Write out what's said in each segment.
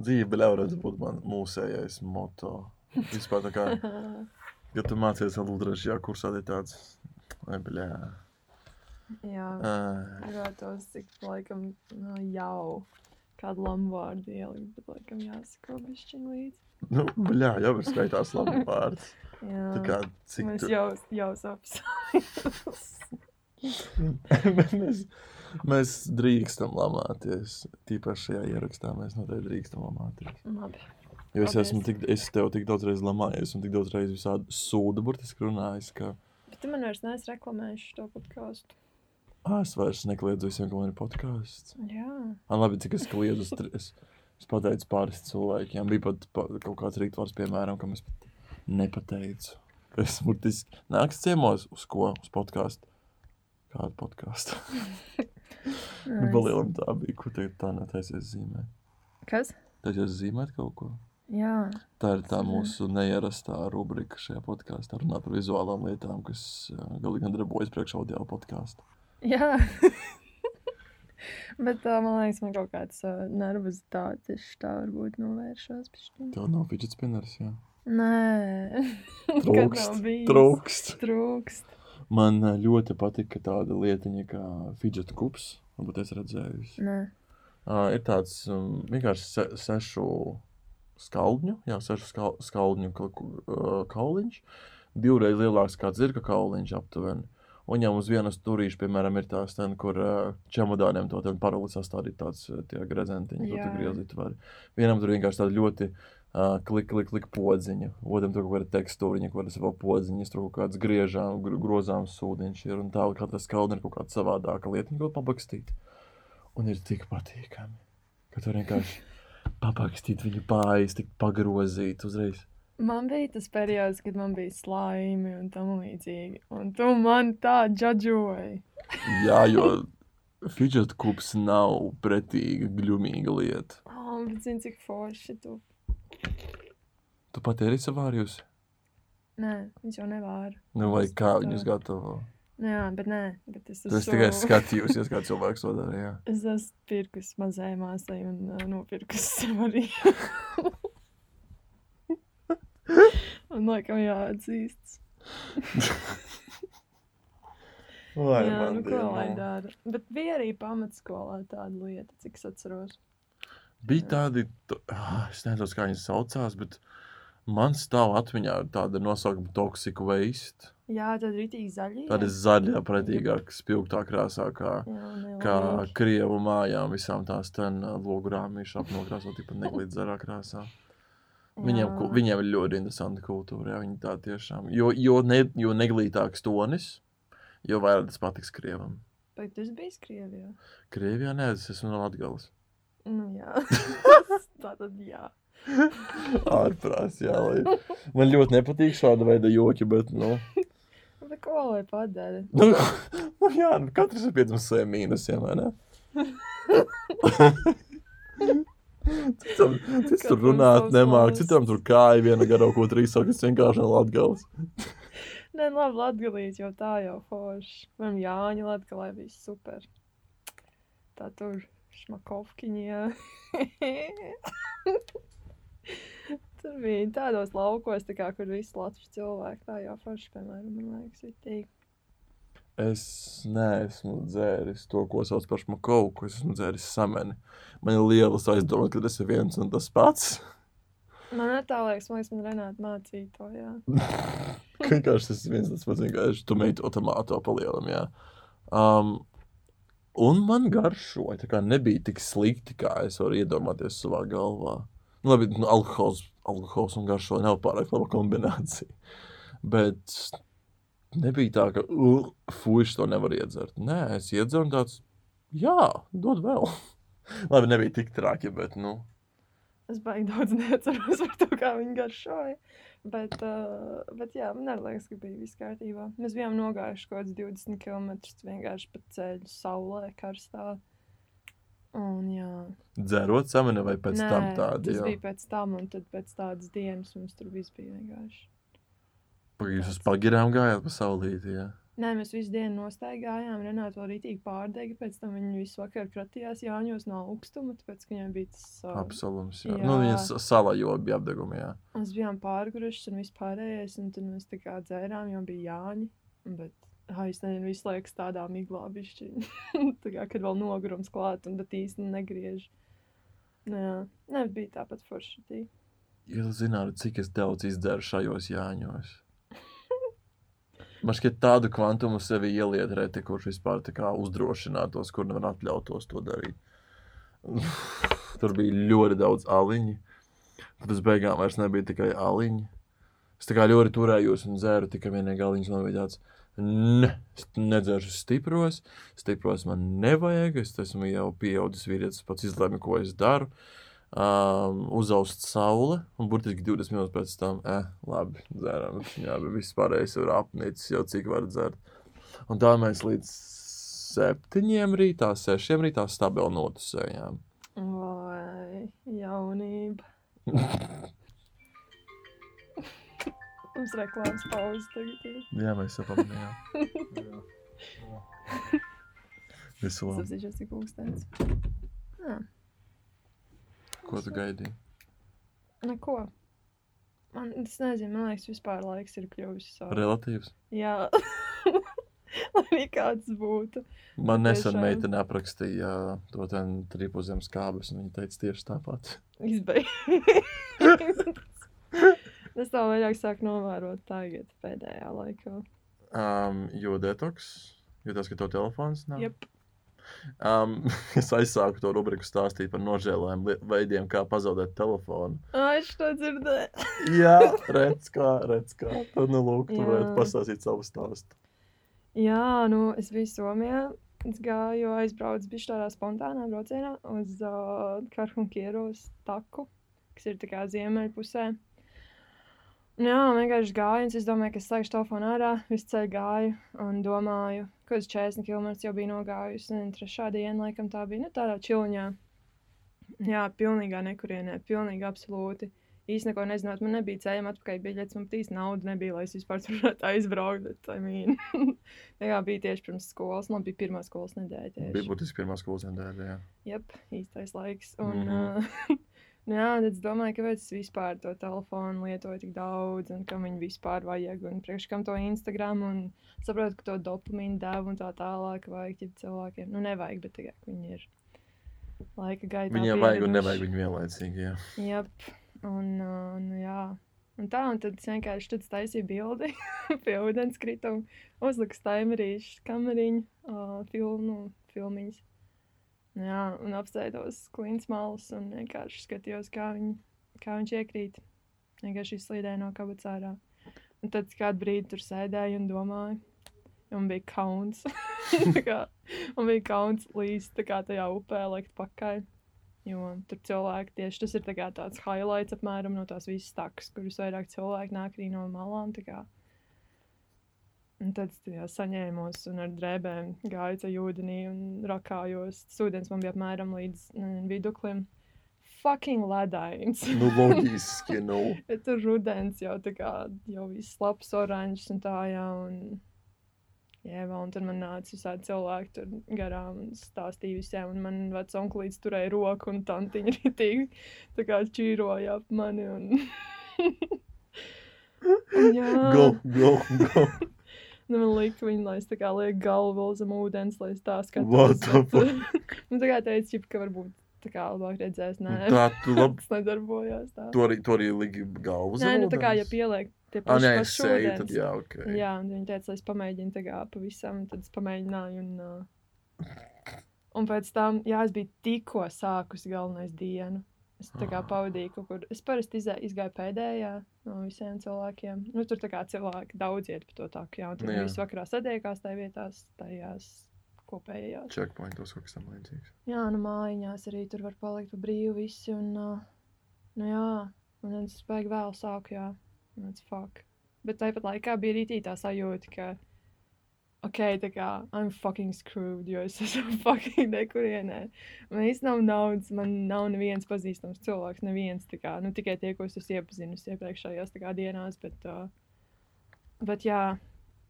Dzīve ļauj būt man mūsējais moto. Vispār tā kā, ja tu mācies Ludrežajā kursā, ir tāds, vai bļā. Jā, Ā, gribētos tik laikam no jau kādu lamvārdu ielikt, bet laikam jāsako bišķiņ līdzi. Nu, bļā, jau ir skaitās labi vārds. Jā, Tā kā, cik mēs tu... jau, jau sapsājām. Bet mēs, mēs drīkstam lamāties. Tīpaši šajā ierakstā mēs noteikti drīkstam lamāties. Labi. Jo es esmu tik, es tev tik daudz reizes lamājies un tik daudz reizes visādi sūdu burtiski runājis, ka Bet tu man vairs neesi reklamējuši to podkāstu. ā, es vairs nekliedzu visiem, ka man ir podkāsts. Jā. Man labi, cik es kliedzu, es, es, pateicu pāris cilvēkiem. Bija pat pa, kaut kāds rītvārds, piemēram, kam es pat nepateicu. Es burtiski nāks ciemos uz ko? Uz podkāstu. Kādu podkāstu? Nu, Nice. palielam tā bija, ko tagad tā netaisies zīmēt. Kas? Taisies zīmēt kaut ko? Jā. Tā ir tā mūsu neierastā rubrika šajā podkāstā. Runāt par vizuālām lietām, kas galīgi nedarbojas priekš audio podkāstu. Jā. Bet uh, man liekas, man kaut kāds uh, nervozitāte tieši tā varbūt novēršās. bišķiņ. Tev nav fidget spinners, jā. Nē, Trūkst, trūkst. Trūkst. Man ā, ļoti patika tāda lietiņa kā fidget kups. Varbūt es redzēju. Nē, Uh, ir tāds um, vienkārši se, sešu skaldņu, jā, sešu skal, skaldņu ka, kauliņš, divreiz lielāks kā zirga kauliņš aptuveni. Un viņam uz vienas turīša, piemēram, ir tās, ten, kur čemodāniem to paroli sastādīt tāds tie grezentiņi, Jā. tu griezīt vari. Vienam tur vienkārši tāda ļoti uh, klik, klik, klik podziņa, otram tur kāda tekstūriņa, kaut kādas vēl podziņas, tur kaut kāds griežām, gr grozāms sūdiņš ir, un tā katra skaldņa ir kaut kāda savādāka lietiņa, ko pabakstīt. Un ir tik patīkami, ka tur vienkārši papakstīt viņu pāri, tik pagrozīt uzreiz. man bija tas periods, kad man bija slaimi un tam līdzīgi. Un tu man tā džadžoji. Jā, jo fidget kups nav pretīga, gļumīga lieta. Oh, bet zini, cik forši tu. Tu pat eri savārījusi? Nē, viņš jau nevar. Nu, vai Es kā viņus gatavo? Nu, jā, bet nē, bet es Tu esi tikai esmu- skatījusies, kā cilvēks to dara. Jā. Es esmu pirkus mazai māsai un uh, nopirkus sev arī. un laikam jāatzīst. Lai jā, man nu ko lai dara. Bet bija arī pamatskolā tāda lieta, cik es atceros. Bija tādi, to- ah, es nezinu, kā viņas saucās, bet man stāv atmiņā tāda nosaukuma toxic waste. Jā, tad rītīgi zaļie. Tāda zaļā, pretīgāka, spilgtā krāsā, kā, Jā, kā krievu mājām, visām tās ten logurām ir apnokrāsot, tikpat neglīti zarā krāsā. Viņiem, Jā. viņiem ir ļoti interesanta kultūra, jā, viņi tā tiešām. Jo, jo, ne, jo neglītāks tonis, jo vairāk tas patiks krievam. Bet tu esi bijis Krievijā? Krievijā nē, es esmu no Latgales. Nu jā. Tā tad jā. Ārprās, jā, lai. Man ļoti nepatīk šāda veida joki, bet, nu, Bet ko lai padara? nu, nu jā, nu, katrs ir piedzimis saviem mīnusiem, vai ne? Citam, cits tur runāt nemāk, citam tur kāja viena garo, ko trīs sakas vienkārši no Latgales. Nē, labi, Latgalīs jau tā jau forši. Man Jāņa Latgalē bija super. Tā tur šmakovkiņi, jā. tur bija tādos laukos, tā kā, kur visi latviešu cilvēki tā jau forši, piemēram, man liekas, ir tīk. Es neesmu dzēris to, ko sauc par šmakovu, ko es esmu dzēris sameni. Man ir lielas aizdomas, ka tas ir viens un tas pats. Man netālēks, man liekas, man Renāta mācīja to, Vienkārši tas ir viens tas pats, vienkārši tu meito tomāto palielam, jā. Um, un man garšoja, tā kā nebija tik slikti, kā es varu iedomāties savā galvā. Nu, labi, nu, alkohols, alkohols un garšoja nav pārāk laba kombinācija. Bet nebija tā, ka, uh, fuši to nevar iedzert. Nē, es iedzeru un tāds, jā, dod vēl. labi, nebija tik traki, bet, nu, Es baigi daudz neatceros par to, kā viņi garšoja. Bet, uh, bet jā, man liekas, ka bija viss kārtībā. Mēs bijām nogājuši kaut kādus 20 km vienkārši pa ceļu, saulē, karstā. Un jā, dzerot sameni vai pēc Nē, tam tādi, tas jā. bija pēc tam, un tad pēc tādas dienas mums tur viss bija vienkārši. Pagaidzi, jūs pagirām gājāt pa saulīti, jā. Nē, mēs visu dienu nostaigājām. Renāta vēl rītīgi pārdega. Pēc tam viņa visu vakaru kratījās Jāņos no augstuma, tāpēc, ka viņai bija tas. Uh, Absolūts. Jā. jā. Nu, viņa salā jau bija apdeguma. Jā. Mēs bijām pārguruši un vispārējais, un tad mēs tā kā dzērām, jo bija Jāņi. Bet, ah, es nezinu, visu laiku tādā miglā bišķiņ. tā kā, kad vēl nogurums klāt, un bet īsti negriež. Nu, jā, ne, bija tāpat forši. Ja tu zinātu, cik es daudz izdzeru šajos Jāņos. Man šķiet, tādu kvantumu sevi ieliet reti, kurš vispār tā kā uzdrošinātos, kur nevar atļautos to darīt. Tur bija ļoti daudz aliņu. Tad es beigām vairs nebija tikai aliņi. Es tā kā ļoti turējos un dzēru tikai vienīgi aliņus. Man bija tāds, ne, nedzeršu stipros, stipros man nevajag. Es esmu jau pieaudzis vīrietis, pats izlēmu, ko es daru. Um, uzaust saule, un burtiski 20 minūtes pēc tam, eh, labi, dzērām. Jā, bet viss pārējais ir apnicis jau cik var dzert. Un tā mēs līdz septiņiem rītā, sešiem rītā stabili notusējām. Vai jaunība. Mums reklāmas pauzes tagad ir. Jā, mēs sapamanījām. Visu Es labi. apzīšos, cik ūkstens. Jā, Ko tu gaidīji? neko. Man, es nezinu, man liekas, vispār laiks ir kļuvis savs. Relatīvs. Jā, lai arī kāds būtu. Man nesen Tiešām. meitene aprakstīja to ten trīpuszemes kābus, un viņa teica tieši tāpat. Izbeigts. es tā vairāk sāku novērot tagad, pēdējā laikā. Um, jo detoks, jo tas, ka tev telefons nav. Jep. Um, es aizsāku to rubriku stāstīt par nožēlēm veidiem, kā pazaudēt telefonu. Ai, es to dzirdēju. Jā, redz kā, redz kā. Tad, nu, lūk, tu Jā. varētu pastāstīt savu stāstu. Jā, nu, es biju Somijā. Es gāju, aizbraucu bija tādā spontānā braucienā uz uh, Karhunkieros taku, kas ir tā kā ziemeļpusē. Jā, vienkārši gāju, es domāju, ka es slēgšu telefonu ārā, visu ceļu gāju un domāju, ka uz 40 km jau bija nogājusi. Un trešā diena, laikam, tā bija nu, tādā čiliņā. Jā, pilnīgā nekurienē, pilnīgi absolūti. Īsti neko nezinot, man nebija ceļā atpakaļ biļets, man īsti naudas nebija, lai es vispār varētu aizbraukt. Bet, I mean, tā bija tieši pirms skolas, man bija pirmā skolas nedēļa. Tieši. Bija būtiski pirmā skolas nedēļa. jā. Jep, īstais laiks. Un, Mhm. uh, nu jā, tad es domāju, kāpēc es vispār to telefonu lietoju tik daudz, un kam viņu vispār vajag, un priekš kam to Instagram, un saprotu, ka to dopamīnu devu un tā tālāk vajag ķip cilvēkiem. Nu, nevajag, bet tikai viņi ir laika gaitā. Viņiem vajag un nevajag viņu vienlaicīgi. Jā. Jep, un, uh, nu, jā. Un tā, un tad es vienkārši tad taisīju bildi pie ūdenskrituma, uzliku staimerīšu, kameriņu, uh, filmu, filmiņas. Jā, un apsēdos klints malas un vienkārši skatījos, kā, viņ, kā viņš iekrīt. Vienkārši izslīdēja no kabatas ārā. Un tad kādu brīdi tur sēdēju un domāju, un bija kauns. Kā, man bija kauns kā tajā upē likt pakaļ. Jo tur cilvēki tieši tas ir tā tāds highlights apmēram no tās visas takas, kuras vairāk cilvēki nāk arī no malām. tā kā. Un tad es saņēmos un ar drēbēm gāju tajā ūdenī un rakājos. Tas ūdens man bija apmēram līdz nezinu, viduklim. Fucking ledains. Nu, loģiski, nu. Bet tur rudens jau tā kā jau viss labs oranžs un tā jā. Un... Vēl, un tad man nāca visādi cilvēki tur garām un stāstīja visiem. Un man vecais onkulīts turēja roku un tantiņa ritīgi tā kā čīroja ap mani. Un... Un jā, Go, go, go. Nu, man lika viņa, lai es tā kā lieku galvu zem ūdens, lai es tā skatos. bet- Nu, tā kā teica, ķip, ka varbūt tā kā labāk redzēs, nē. Tā, tu labi. Tas nedarbojās tā. Tu arī, tu arī liki galvu Nē, zem nu tā kā ja pieliek tie Ah, paši nē, paši seju, ūdens. tad jā, ok. Jā, un viņa teica, lai es pamēģinu tā kā pavisam, tad es pamēģināju. Un, uh, un pēc tam, jā, es biju tikko sākusi galvenais dienu. Es tā kā pavadīju kaut kur. Es parasti izgāju pēdējā no visiem cilvēkiem. Nu, tur tā kā cilvēki daudz iet pa to tā, jā, un tad Nu, jā. visi vakarā sadiekās tajā vietās, tajās kopējās. Checkpointos kaut kas tam līdzīgs. Jā, nu mājiņās arī tur var palikt pa brīvu visi, un, uh, nu jā, un es baigi vēl sāku, jā, un that's fuck. Bet tāpat laikā bija arī tā sajūta, ka, ok, tā kā, I'm fucking screwed, jo es esmu fucking nekurienē. Man īsti nav naudas, man nav neviens pazīstams cilvēks, neviens, tā kā, nu tikai tie, ko es esmu iepazinusi iepriekšējās tā kā dienās, bet, uh, bet jā,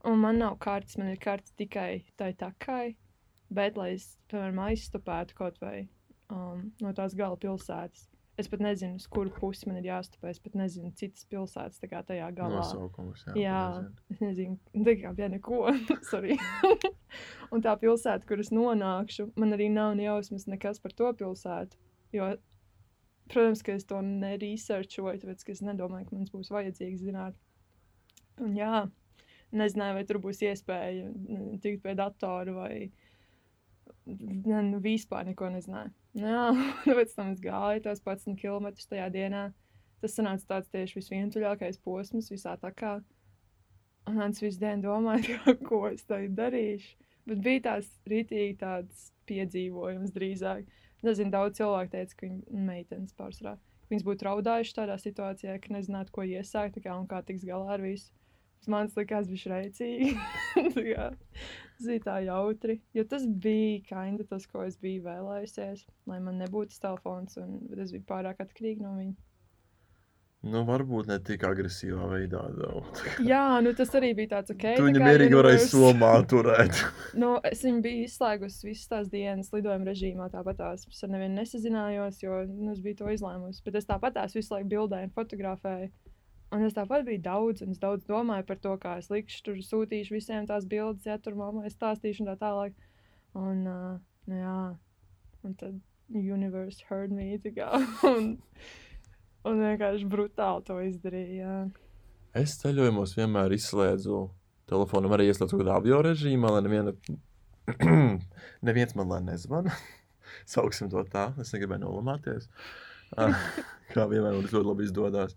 Un man nav kartes, man ir kartes tikai tai takai. Bet, lai es, piemēram, aizstupētu kaut vai um, no tās gala pilsētas, es pat nezinu, uz kuru pusi man ir jāstupē. Es pat nezinu, citas pilsētas kā tajā galā. Nosaukums, jā. Jā, es nezinu, tā kā bija neko. Sorry. un tā pilsēta, kur es nonākšu, man arī nav ne jausmas nekas par to pilsētu. Jo, protams, ka es to neresearchoju, tāpēc es nedomāju, ka mums būs vajadzīgs zināt. Un jā, nezināju, vai tur būs iespēja mm, tikt pie datora vai ne, nu, vispār neko nezināju. Jā, pēc tam es gāju tos 11 km tajā dienā. Tas sanāca tāds tieši visvientuļākais posms visā tā kā. Un es visu dienu domāju, ko es tagad darīšu. Bet bija tās rītīgi tāds piedzīvojums drīzāk. Nezinu, daudz cilvēku teica, ka viņi meitenes pārsvarā. Viņas būtu raudājušas tādā situācijā, ka nezinātu, ko iesākt kā, un kā tiks galā ar visu. Man likās, bija Tas bija tā jautri. Jo tas bija kinda tas, ko es biju vēlējusies. Lai man nebūtu telefons, un es biju pārāk atkarīga no viņa. Nu, varbūt ne tik agresīvā veidā. Though. Jā, nu tas arī bija tāds ok. Tu viņu mierīgi universe- somā turēt. Nu, es viņu biju izslēgusi visas tās dienas lidojuma režīmā. Tāpat tās es ar nevienu nesazinājos, jo nu, es biju to izlēmusi. Bet es tāpat tās visu laiku bildēju un fotografēju. Un es tāpat biju daudz, un es daudz domāju par to, kā es likšu, tur sūtīšu visiem tās bildes, ja tur mammai stāstīšu un tā tālāk. Un, uh, nu, jā, un tad universe heard me. tā Kā, un, un vienkārši brutāli to izdarīja. Jā. Es ceļojumos vienmēr izslēdzu telefonu, arī ieslēdzu kādā avio režīmā, lai neviena, neviens man lai nezvana. Sauksim to tā, es negribēju nolamāties. Kā vienmēr man tas ļoti labi izdodas.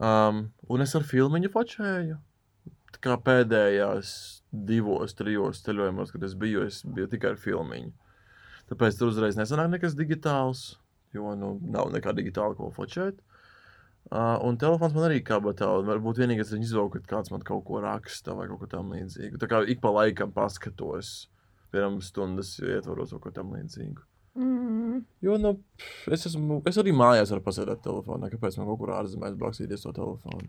Um, un es ar filmu fočēju. Tā kā pēdējās divos, trijos ceļojumos, kad es biju, es biju tikai ar filmu. Tāpēc tur uzreiz nesanāk nekas digitāls, jo nu, nav nekā digitāla, ko fočēt. Uh, un telefons man arī kabatā. un Varbūt vienīgais, kas izvēlējās, kad kāds man kaut ko raksta vai kaut ko tamlīdzīgu. Tā kā ik pa laikam paskatos, piemēram, stundas ietvaros kaut ko tamlīdzīgu. Mm. Jo, nu, es, esmu, es arī mājās varu pasēdēt telefonā. Kāpēc man kaut kur ārzemēs blakusīties to telefonu?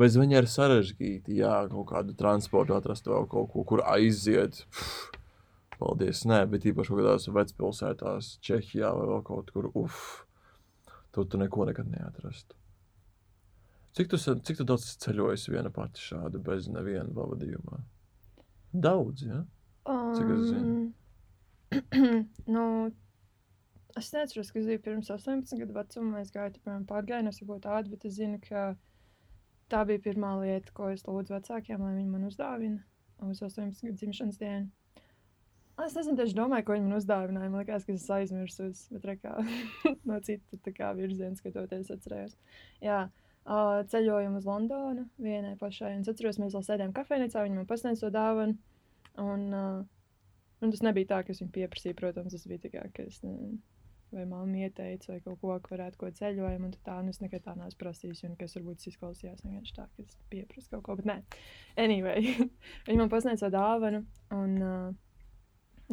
Bez viņa ir sarežģīti, jā, kaut kādu transportu atrast vēl kaut ko, kur aiziet. Pff, paldies, nē, bet īpaši kaut kādās vecpilsētās, Čehijā vai vēl kaut kur, uf, tur tu neko nekad neatrastu. Cik tu, cik tu daudz esi ceļojis viena pati šādi, bez neviena pavadījumā? Daudz, jā. Cik es zinu? Um, nu, es neatceros, kas bija pirms 18 gadu vecuma. Es gāju tur pārgājienos, varbūt tādu, bet es zinu, ka tā bija pirmā lieta, ko es lūdzu vecākiem, lai viņi man uzdāvina uz 18 gadu dzimšanas dienu. Es nezinu, tieši domāju, ko viņi man uzdāvināja. Man liekas, ka es aizmirsu, bet kā, no cita tā kā virziena skatoties, atcerējos. Jā, uh, ceļojumu uz Londonu vienai pašai. Es atceros, mēs vēl sēdējām kafejnīcā, viņi man pasniedza to dāvanu. Un, uh, un tas nebija tā, ka es viņu pieprasīju. Protams, tas bija kā, ka es nezinu, vai mamma ieteica, vai kaut ko, ka varētu ko ceļojumu. Un tā, nu es nekad tā neesmu prasījis. Un kas varbūt izklausījās vienkārši tā, ka es pieprasu kaut ko. Bet nē, anyway, viņi man pasniedza dāvanu. Un, uh,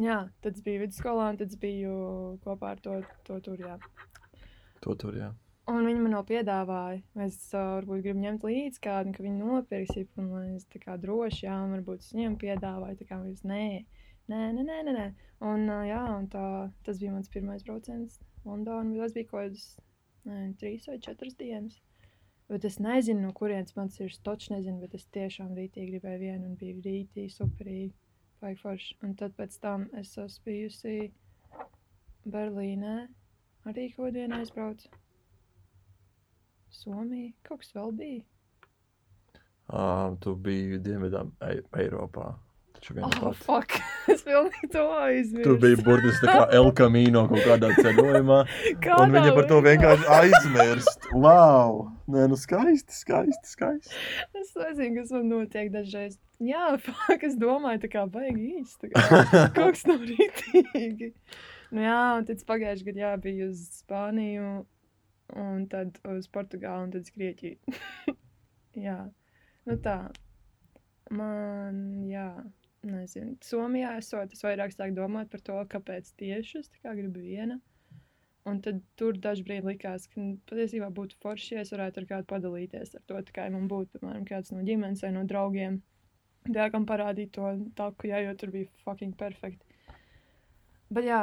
jā, tad es biju vidusskolā, un tad es biju kopā ar to, to tur. Jā. To tur, jā. Un viņi man vēl piedāvāja, es uh, varbūt gribu ņemt līdzi kādu, ka viņi nopirks, un lai es tā kā droši, jā, un varbūt es viņiem piedāvāju, tā kā es nē, nē, nē, nē, nē, nē. Un, jā, un tā, tas bija mans pirmais brauciens Londonā, tas bija kaut kāds, nē, trīs vai četras dienas. Bet es nezinu, no kurienes man ir stočs, nezinu, bet es tiešām rītīgi gribēju vienu un biju rītīgi superīgi, forši. Un tad pēc tam es esmu bijusi Berlīnē, arī kaut dienu aizbraucu. Somija, kaut kas vēl bija. Uh, tu biji Dienvidā, Ei- Eiropā. Taču viena Oh, fuck! es pilnīgi to aizmirsu. Tu biji burtiski tā kā El Camino kaut kādā ceļojumā, un viņa par to vienkārši aizmirst. Wow! Nē, nu skaisti, skaisti, skaisti. Es nezinu, kas man notiek dažreiz. Jā, fuck, es domāju, tā kā baigi īsti. Kaut kas nav rītīgi. Nu jā, un tad pagājušajā gadā biju uz Spāniju, un tad uz Portugālu, un tad uz Grieķiju. jā, nu tā. Man, jā, nezinu. Somijā esot, es vairāk sāku domāt par to, kāpēc tieši es tā kā gribu viena. Un tad tur dažkārt likās, ka nu, patiesībā būtu forši, ja es varētu ar kādu padalīties ar to. Kā ja man būtu, piemēram, kāds no ģimenes vai no draugiem, Jā, kam parādīt to taku, jā, jo tur bija fucking perfekti. Bet jā,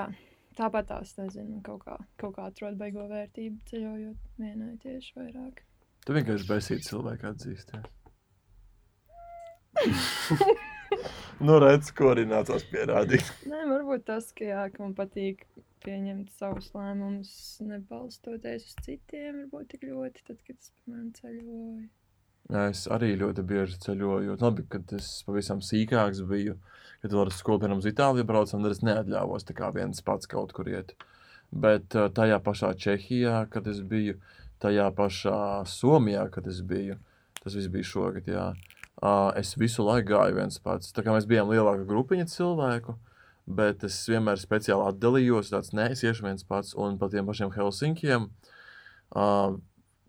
tāpat tās, nezinu, kaut kā, kaut kā atrod beigo vērtību ceļojot vienai tieši vairāk. Tu vienkārši besīti cilvēku atzīsties. nu, redz, ko arī nācās pierādīt. Nē, varbūt tas, ka, jā, ka man patīk pieņemt savus lēmumus, nebalstoties uz citiem, varbūt tik ļoti, tad, kad es, piemēram, ceļoju. Jā, es arī ļoti bieži ceļoju. Labi, kad es pavisam sīkāks biju, kad ar skolu, piemēram, uz Itāliju braucam, tad es neatļāvos tā kā viens pats kaut kur iet. Bet tajā pašā Čehijā, kad es biju, tajā pašā Somijā, kad es biju, tas viss bija šogad, jā. Uh, es visu laiku gāju viens pats. Tā kā mēs bijām lielāka grupiņa cilvēku, bet es vienmēr speciāli atdalījos, tāds nē, es iešu viens pats, un pa tiem pašiem Helsinkiem. Uh,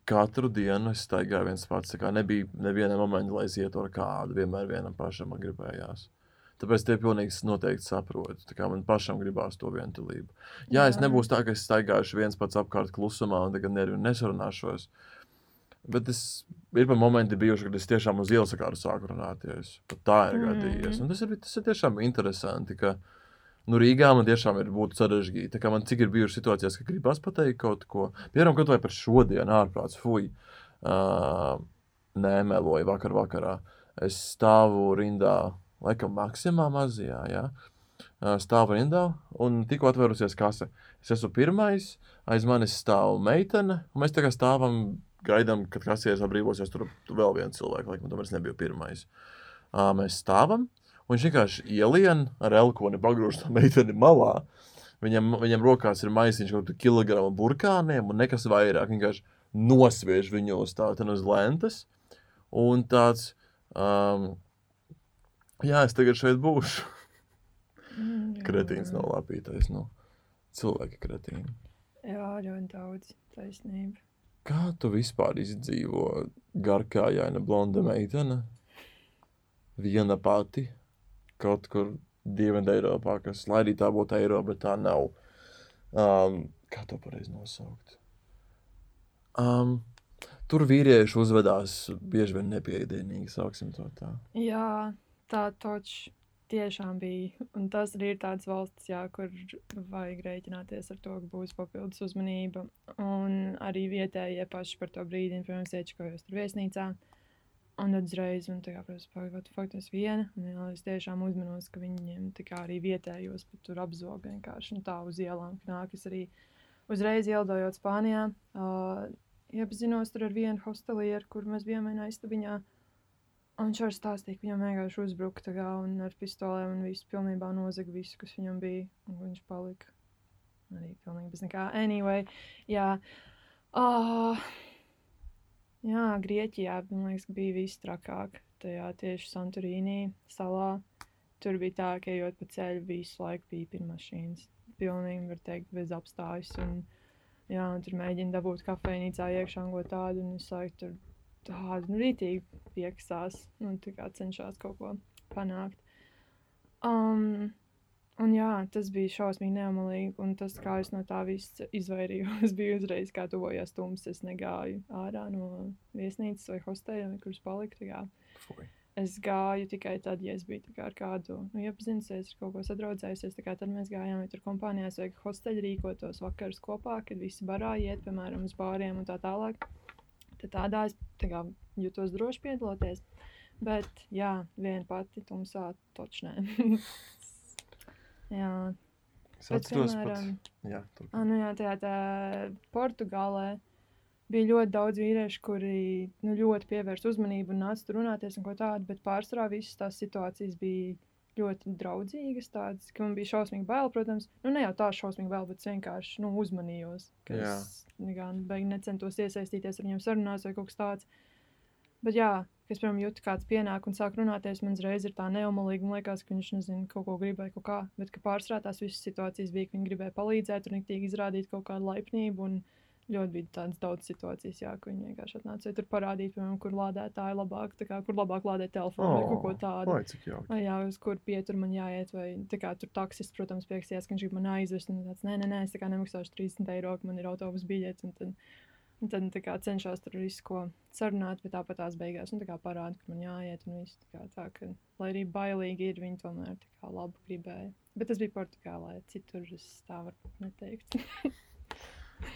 katru dienu es staigāju viens pats. Nebija neviena momenta, lai es ietu ar kādu. Vienmēr vienam pašam man gribējās. Tāpēc tie pilnīgi noteikti saprotu. Man pašam gribās to vientulību. Jā, Jā. es nebūšu tā, ka es staigāšu viens pats apkārt klusumā un tagad nervi nesarunāšos. Bet es ir momenti bijuši, kad es tiešām uz ielas sāku runāties. Pat tā ir mm. gadījies. Un tas ir, tas ir tiešām interesanti. Ka, nu, Rīgā man tiešām ir būtu sarežģīti. Man cik ir bijušas situācijas, ka gribas pateikt kaut ko, piemēram, kaut vai par šodienu, ārprāts, fuj, uh, nemeloju vakar vakarā. Es stāvu rindā, laikam, maksimā mazajā, ja? stāvu rindā un tikko atvērusies kase. Es esmu pirmais, aiz manis stāv meitene, un mēs kā stāvam, gaidām, kad kasieris atbrīvosies, tur, tur vēl viens cilvēks, laikam, tomēr es nebiju pirmais. Uh, mēs stāvam, Un viņš vienkārši ielien ar elkoni, pagrūž to meiteni malā. Viņam, viņam rokās ir maisiņš kaut kādu kilogramu burkāniem un nekas vairāk. Vienkārši nosviež viņu uz tādu uz lentes. Un tāds, um, jā, es tagad šeit būšu. Mm, Kretīns nav lapītais. Nu. Cilvēki kretīni. Jā, ļoti daudz taisnība. Kā tu vispār izdzīvo garkājaina blonda meitene? Viena pati kaut kur Dienvidu Eiropā, kas lai arī tā būtu Eiropa, bet tā nav. Um, kā to pareizi nosaukt? Um, tur vīrieši uzvedās bieži vien nepieeidīgi, sauksim to tā. Jā, tā toč tiešām bija. Un tas arī ir tāds valsts, jā, kur vajag rēķināties ar to, ka būs papildus uzmanība. Un arī vietējie paši par to brīdi, piemēram, iečakojos tur viesnīcā. Uh, Un tad uzreiz, un tā kā, protams, pagaidot, faktiski viena. Un, jā, es tiešām uzmanos, ka viņiem tā kā arī vietējos, bet tur apzog vienkārši un tā uz ielām nāk. Es arī uzreiz ielidojot Spānijā, uh, iepazinos tur ar vienu hostelieru, kur mēs bijām vienā istabiņā. Un viņš arī stāstīja, ka viņam vienkārši uzbruka kā, un ar pistolēm un visu pilnībā nozaga visu, kas viņam bija. Un viņš palika arī pilnīgi bez nekā. Anyway, jā. Uh, Jā, Grieķijā liekas, bija viss trakāk. Tajā tieši Santorīnī salā. Tur bija tā, ka ejot pa ceļu, visu laiku pirmā mašīnas. Pilnīgi, var teikt, bez apstājas. Un, jā, un tur mēģina dabūt kafejnīcā iekšā un ko tādu. Un es laiku tur tādu nu, rītīgi piekstās. Kā cenšas kaut ko panākt. Um, Un jā, tas bija šausmīgi neamalīgi, un tas, kā es no tā viss izvairījos, bija uzreiz, kā tuvojās tums. Es negāju ārā no viesnīcas vai hosteļa, kurš palika. Es gāju tikai tad, ja es biju ar kādu nu, iepazinusies, ar kaut ko sadraudzējusies. Tad mēs gājām, tur kompānijās vai hosteļi rīkotos vakarus kopā, kad visi barā iet, piemēram, uz bāriem un tā tālāk. Tad tādā es tā kā, jutos droši piedaloties. Bet, jā, viena pati tumsā točnē. Jā. Es atceros, piemēram, pat... jā, a, nu jā, tajā tā Portugālē bija ļoti daudz vīriešu, kuri nu, ļoti pievērsa uzmanību un nāca tur runāties un ko tādu, bet pārsvarā visas tās situācijas bija ļoti draudzīgas, tādas, ka man bija šausmīgi bail, protams, nu ne jau tā šausmīgi bail, bet vienkārši nu, uzmanījos, ka jā. es gan beigās necentos iesaistīties ar viņiem sarunās vai kaut kas tāds. Bet jā, kas, piemēram, jūt kāds pienāk un sāk runāties, man uzreiz ir tā neumalīga, un liekas, ka viņš nezina, kaut ko gribēja, kaut kā, bet ka pārsvarā tās visas situācijas bija, ka viņi gribēja palīdzēt un nektīgi izrādīt kaut kādu laipnību. Un, Ļoti bija tādas daudz situācijas, jā, ka viņi vienkārši atnāca tur parādīt, piemēram, kur lādētāji labāk, kā, kur labāk lādēt telefonu oh, vai kaut ko tādu. Vai cik jauki. Vai jā, uz kur pietur man jāiet, vai tā kā tur taksists, protams, pieksties, ka viņš grib man aizvest, un tāds, nē, nē, nē, es tā kā nemaksāšu 30 eiro, ka man ir autobus biļets, un tad Un tad tā kā cenšos tur visu ko sarunāt, bet tāpat tās beigās nu, tā kā parāda, ka man jāiet. Un viss tā kā tā, ka, lai arī bailīgi ir, viņi tomēr tā kā labu gribēja. Bet tas bija Portugālē, citur es tā varu neteikt.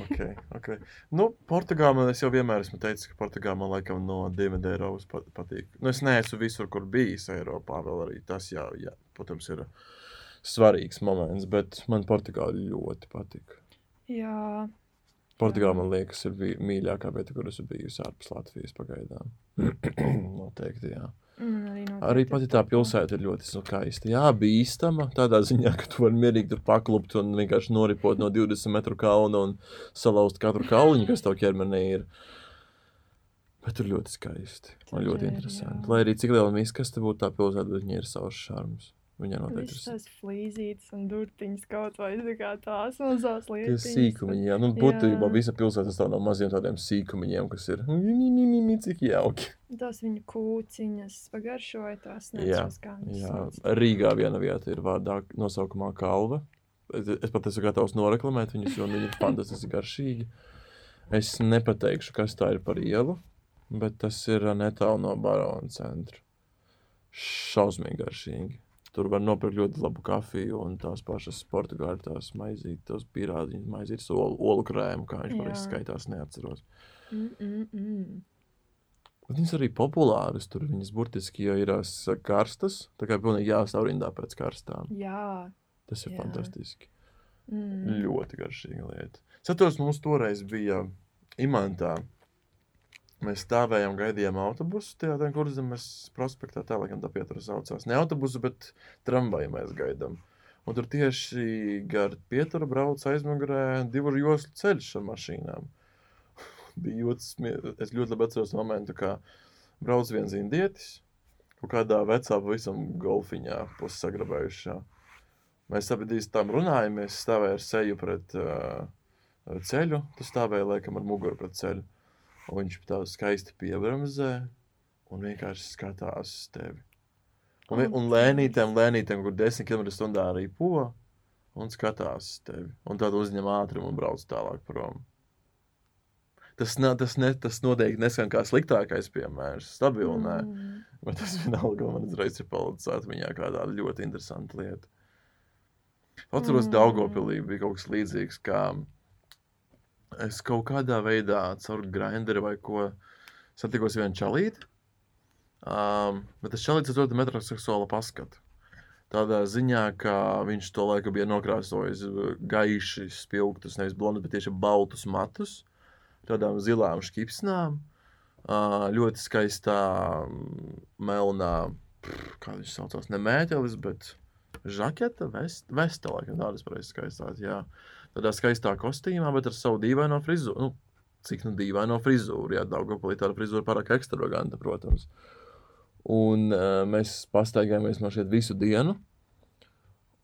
Okay, okay. Nu, Portugālē man es jau vienmēr esmu teicis, ka Portugālē man laikam no Dienvidu Eiropas pa- patīk. Nu, es neesmu visur, kur bijis Eiropā. Vēl arī tas, jā, jā, protams, ir svarīgs moments, bet man Portugāla ļoti patīk. Jā, Portugāla man liekas, ir mīļākā vieta, kur esmu bijusi ārpus Latvijas pagaidām. Noteikti, jā. Man arī, Arī noteikti pati tā pilsēta ir ļoti skaista. Jā, bīstama tādā ziņā, ka tu vari mierīgi tur paklupt un vienkārši noripot no 20 metru kalna un salauzt katru kauliņu, kas tev ķermenī ir. Bet tur ļoti skaisti. Man ļoti interesanti. Lai arī cik liela miskaste būtu tā pilsēta, bet viņai ir savs šarms. Viņai noteikti ir tās flīzītes un durtiņas kaut vai kā tās mazās tie lietas. sīkumiņi. Jā, nu, būtībā visa pilsēta sastāv no maziem tādiem sīkumiņiem, kas ir mi, mi, mi, mi, mi, cik jauki. Tās viņu kūciņas pagaršoja, tās neatceros, kā Jā. Rīgā viena vieta ir vārdā nosaukumā Kalva. Es, es pat esmu gatavs noreklamēt viņus, jo viņi ir fantastiski garšīgi. Es nepateikšu, kas tā ir par ielu, bet tas ir netālu no Barona centra. Šausmīgi garšīgi. Tur var nopirkt ļoti labu kafiju un tās pašas portugāļu tās maizītes, tos pirādziņas maizītes, olu, olu krēmu, kā viņš pareizi Jā. skaitās, neatceros. Mm, mm, mm. Bet viņas arī populāras tur, viņas burtiski jau ir karstas, tā kā pilnīgi jāstāv rindā pēc karstām. Jā. Tas ir Jā. fantastiski. Mm. Ļoti garšīga lieta. Es atceros, mums toreiz bija imantā. Mēs stāvējām, gaidījām autobusu tajā kurzemes prospektā. Tā laikam tā pietura saucās. Ne autobusu, bet tramvaju mēs gaidām. Un tur tieši gar pieturu brauc aizmugurē divu joslu ceļš ar mašīnām. bija smieklīgi. Es ļoti labi atceros momentu, kā brauc viens indietis. Kaut kādā vecā, pavisam golfiņā, pussagrabējušā. Mēs abi tam runājamies, stāvēja ar seju pret uh, ceļu. Tu stāvēji laikam ar muguru pret ceļu. Un viņš tā skaisti piebremzē un vienkārši skatās uz tevi. Un, un lēnītēm, lēnītēm, kur 10 km/h arī po, un skatās uz tevi. Un tad uzņem ātrumu un brauc tālāk prom. Tas, ne, tas, ne, tas noteikti neskan kā sliktākais piemērs, stabili. Mm. Mm. Bet tas vienalga man uzreiz ir palicis atmiņā kā tāda ļoti interesanta lieta. Atceros, Mm. mm. Daugopilī bija kaut kas līdzīgs, kā es kaut kādā veidā caur grinderu vai ko satikos vienu čalīti. Um, bet tas čalītis ir ļoti metroseksuāla paskata. Tādā ziņā, ka viņš to laiku bija nokrāsojis uh, gaiši spilgtus, nevis blondus, bet tieši baltus matus, tādām zilām šķipsnām. Uh, ļoti skaistā mm, melnā, pff, kā viņš saucās, ne mētelis, bet žaketa, vest, vesta, laikam tādas pareizes skaistās, jā. Tādā skaistā kostīmā, bet ar savu dīvaino frizūru. Nu, cik nu dīvaino frizūru, jā, Daugavpilī tāda frizūra pārāk ekstravaganta, protams. Un uh, mēs pastaigājāmies no šeit visu dienu.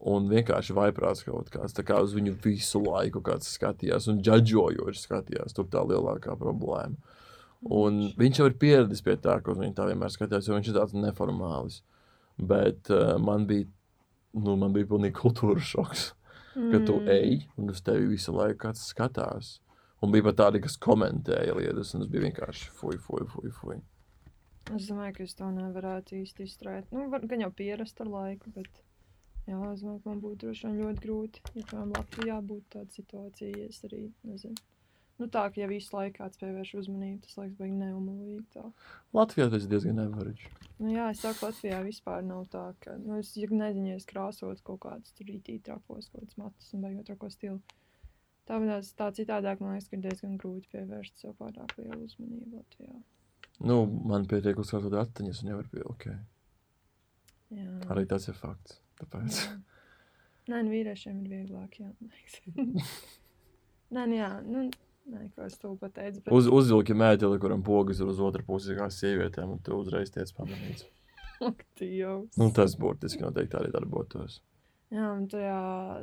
Un vienkārši vaiprāts kaut kāds, tā kā uz viņu visu laiku skatījās un džadžojoši skatījās. Tur tā lielākā problēma. Un viņš jau ir pieradis pie tā, ka uz viņu tā vienmēr skatījās, jo viņš ir tāds neformāls. Bet uh, man bija, nu, man bija pilnīgi kultūras šoks, ka tu Mm. ej un uz tevi visu laiku skatās. Un bija pat tādi, kas komentēja lietas, un tas bija vienkārši fuj, fuj, fuj. fuj. Es domāju, ka es to nevarētu īsti izturēt. Nu, var, gan jau pierast ar laiku, bet jā, es domāju, ka man būtu droši vien ļoti grūti. Ja piemēram Latvijā būtu tāda situācija, ja es arī nezinu. Nu, tā, ka ja visu laiku kāds pievērš uzmanību, tas liekas, beigas neumolīgi. Tā. Latvijā tas ir diezgan nevarīgi. Nu, jā, es saku, Latvijā vispār nav tā, ka, nu, es ja nezinu, ja es krāsot kaut kādus tur rītī trakos, kaut kāds matus un beigot trako stilu. Tāpēc tā citādāk, man liekas, ka ir diezgan grūti pievērst sev pārāk lielu uzmanību Latvijā. Nu, man pietiek uzskatīt atmiņas, un jau ir bija ok. Jā. Arī tas ir fakts. Tāpēc. Jā. Nē, nu vīriešiem ir vieglāk, jā. man liekas. Nē, nu jā, nu, nē, ko es to pateicu. Bet... Uz, uzvilki mēteli, kuram pogas ir uz otru pusi, kā sievietēm, un tu uzreiz tiec pamanīts. Ak, Dievs. Nu, tas burtiski noteikti arī darbotos. Jā, un tajā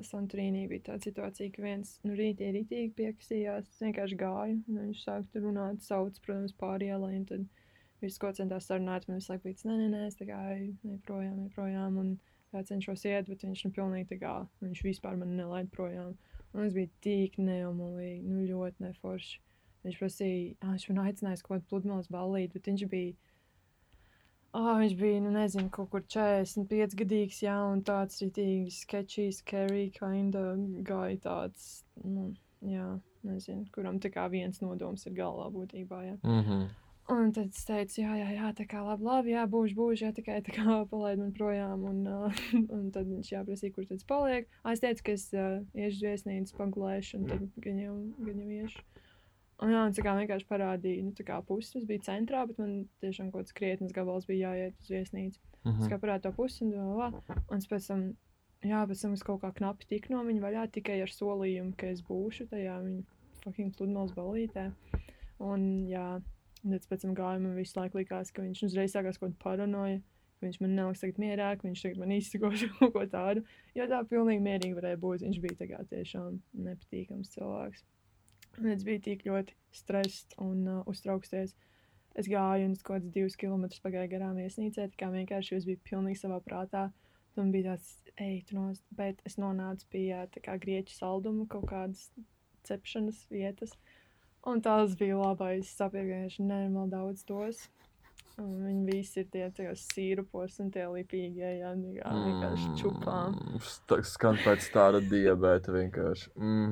Santorīnī bija tāda situācija, ka viens nu, rītī rītīgi piekasījās, vienkārši gāju, un viņš sāk tur runāt, sauc, protams, pāri ielai, un tad viss, ko centās sarunāt, man visu laiku bija, nē, nē, nē, es tā kā eju, ne projām, ne projām, un tā cenšos iet, bet viņš nu pilnīgi tā kā, viņš vispār man nelaid projām. Un es biju tik neumolīgi, nu ļoti neforši. Viņš prasīja, ah, viņš man aicināja kaut kādu pludmales ballīti, bet viņš bija. Oh, viņš bija, nu, nezinu, kaut kur 45 gadīgs, jā, un tāds rītīgi sketchy, scary, kind of guy tāds, nu, jā, nezinu, kuram tā kā viens nodoms ir galvā būtībā, jā. Mm -hmm. Un tad es teicu, jā, jā, jā tā kā labi, labi, jā, būšu, būšu, jā, tikai tā kā palaid man projām. Un, uh, un tad viņš jāprasīja, kur palieku. Ah, Es teicu, ka es uh, iešu viesnīcu, pagulēšu, un tad gan jau iešu. Un jā, un tā kā vienkārši parādīja, nu, tā kā pusi tas bija centrā, bet man tiešām kaut kāds krietnes gabals bija jāiet uz viesnīcu. Mm Es -hmm. kā parādīju to pusi, un, tā, un es pēc tam, jā, pēc tam es kaut kā knapi tiku no viņa vaļā tikai ar solījumu, ka es būšu tajā viņa fucking pludmales balītē. Un, jā, un tad pēc tam gāja man visu laiku likās, ka viņš uzreiz sākās kaut kāda paranoja, ka viņš man neliks tagad mierā, ka viņš tagad man izsakos kaut ko tādu. Jo tā pilnīgi mierīgi varēja būt. Viņš bija kā tiešām nepatīkams cilvēks. Un es biju tik ļoti stressed un uh, uztrauksties. Es gāju un kaut kādus divus kilometrus pagāju garām viesnīcē, tā kā vienkārši es biju pilnīgi savā prātā. Tam bija tāds, ej, tu nost, bet es nonācu pie tā kā grieķu saldumu kaut kādas cepšanas vietas. Un tās bija labais. Es viņš nenormāli daudz dos. Un viņi visi ir tie tajos sīrupos un tie lipīgie, tā kā vienkārši čupām. Tā skan pēc tāda diabēta vienkārši. Mm,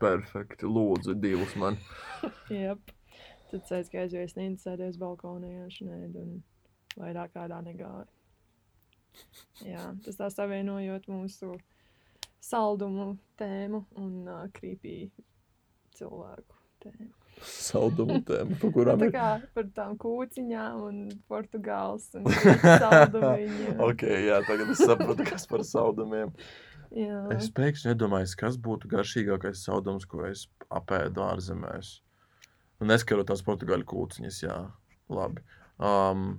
perfekti. Lūdzu, divus man. Jep. Tad es aizgāju sēdēju uz balkonā, jā, šnēdu un vairāk kādā negāju. Jā, tas tā savienojot mūsu saldumu tēmu un uh, krīpī cilvēku tēmu. Saldumu tēmu, par kurām Tā ir. kā par tām kūciņām un Portugāles un saldumiņiem. Ok, jā, tagad es saprotu, kas par saldumiem. Jā. Es pēkšņi iedomājos, kas būtu garšīgākais saldums, ko es apēdu ārzemēs. Nu, neskarot tās portugāļu kūciņas, jā, labi. Um,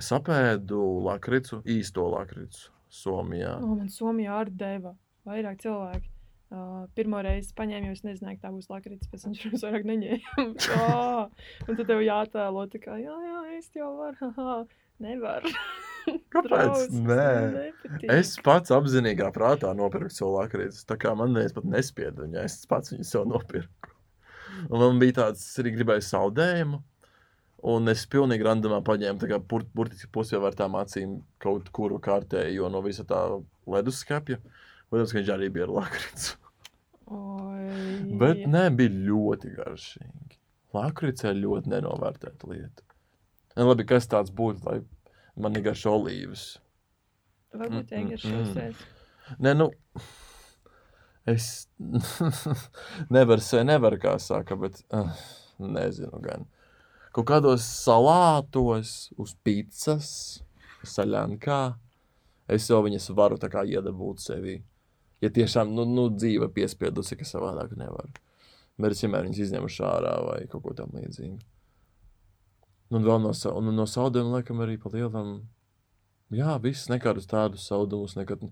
es apēdu lakricu, īsto lakricu Somijā. O, man Somijā arī deva vairāk cilvēku. Uh, pirmo reizi paņēmu, jo es nezināju, ka tā būs lakrits, pēc tam viņš vairāk neņēma. oh, un tad tev jātēlo, tā kā, jā, jā, es jau varu, haha, nevar. Kāpēc? Drausmas, Nē. nepatīk. Es pats apzinīgā prātā nopirku savu lakrītu. Tā kā man neviens pat nespieda viņu, es pats viņu sev nopirku. Un man bija tāds, es arī gribēju saldējumu. Un es pilnīgi randomā paņēmu, tā kā bur, burtiski pusi jau ar tām acīm kaut kuru kārtējo no visa tā leduskapja. Protams, ka viņš arī bija ar lakrītu. Oi. Bet nē, bija ļoti garšīgi. Lakrīts ir ļoti nenovērtēta lieta. Un labi, kas tāds būtu, lai man negaršo olīvas? Varbūt Mm, mm, iegājušies. Nē, nu, es nevaru, se nevaru, kā saka, bet uh, nezinu gan. Kaut kādos salātos, uz pīcis, saļankā, es jau viņas varu tā kā iedabūt sevī. Ja tiešām, nu, nu dzīve piespiedusi, ka savādāk nevar. Es vienmēr viņas izņemu ārā vai kaut ko tam līdzīgu. Nu, Un vēl no, un no saldējuma, laikam, arī pa lielam. Jā, viss nekādus tādus saldumus nekad.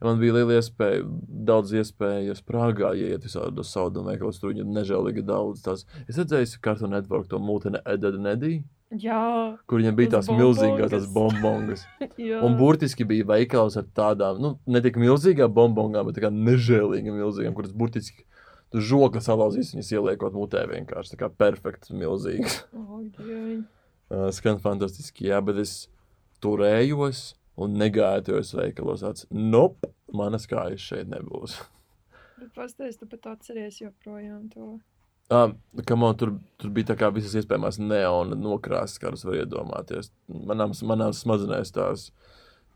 Man bija liela iespēja, daudz iespējas Prāgā iet visādos saldumu veikalos, tur viņa nežēlīgi daudz. Tās. Es redzēju, ka Cartoon Network to mūteni Edda Nedī, Jā, kur viņam bija tās milzīgās tās bombongas. Un burtiski bija veikals ar tādām, nu, ne tik milzīgām bombongām, bet kā nežēlīgām milzīgām, kuras burtiski žoka salauzīs viņas ieliekot mutē vienkārši. Tā kā perfekts, milzīgs. O, dieviņ. Uh, skan fantastiski, jā, bet es turējos un negāju tajos veikalos. Tāds, nope, manas kājas šeit nebūs. Bet pastāst, tu pat atceries joprojām to. Um, man tur, tur bija tā kā visas iespējamās neona nokrāsas, kādas var iedomāties. Manām, manām smadzenēs tās,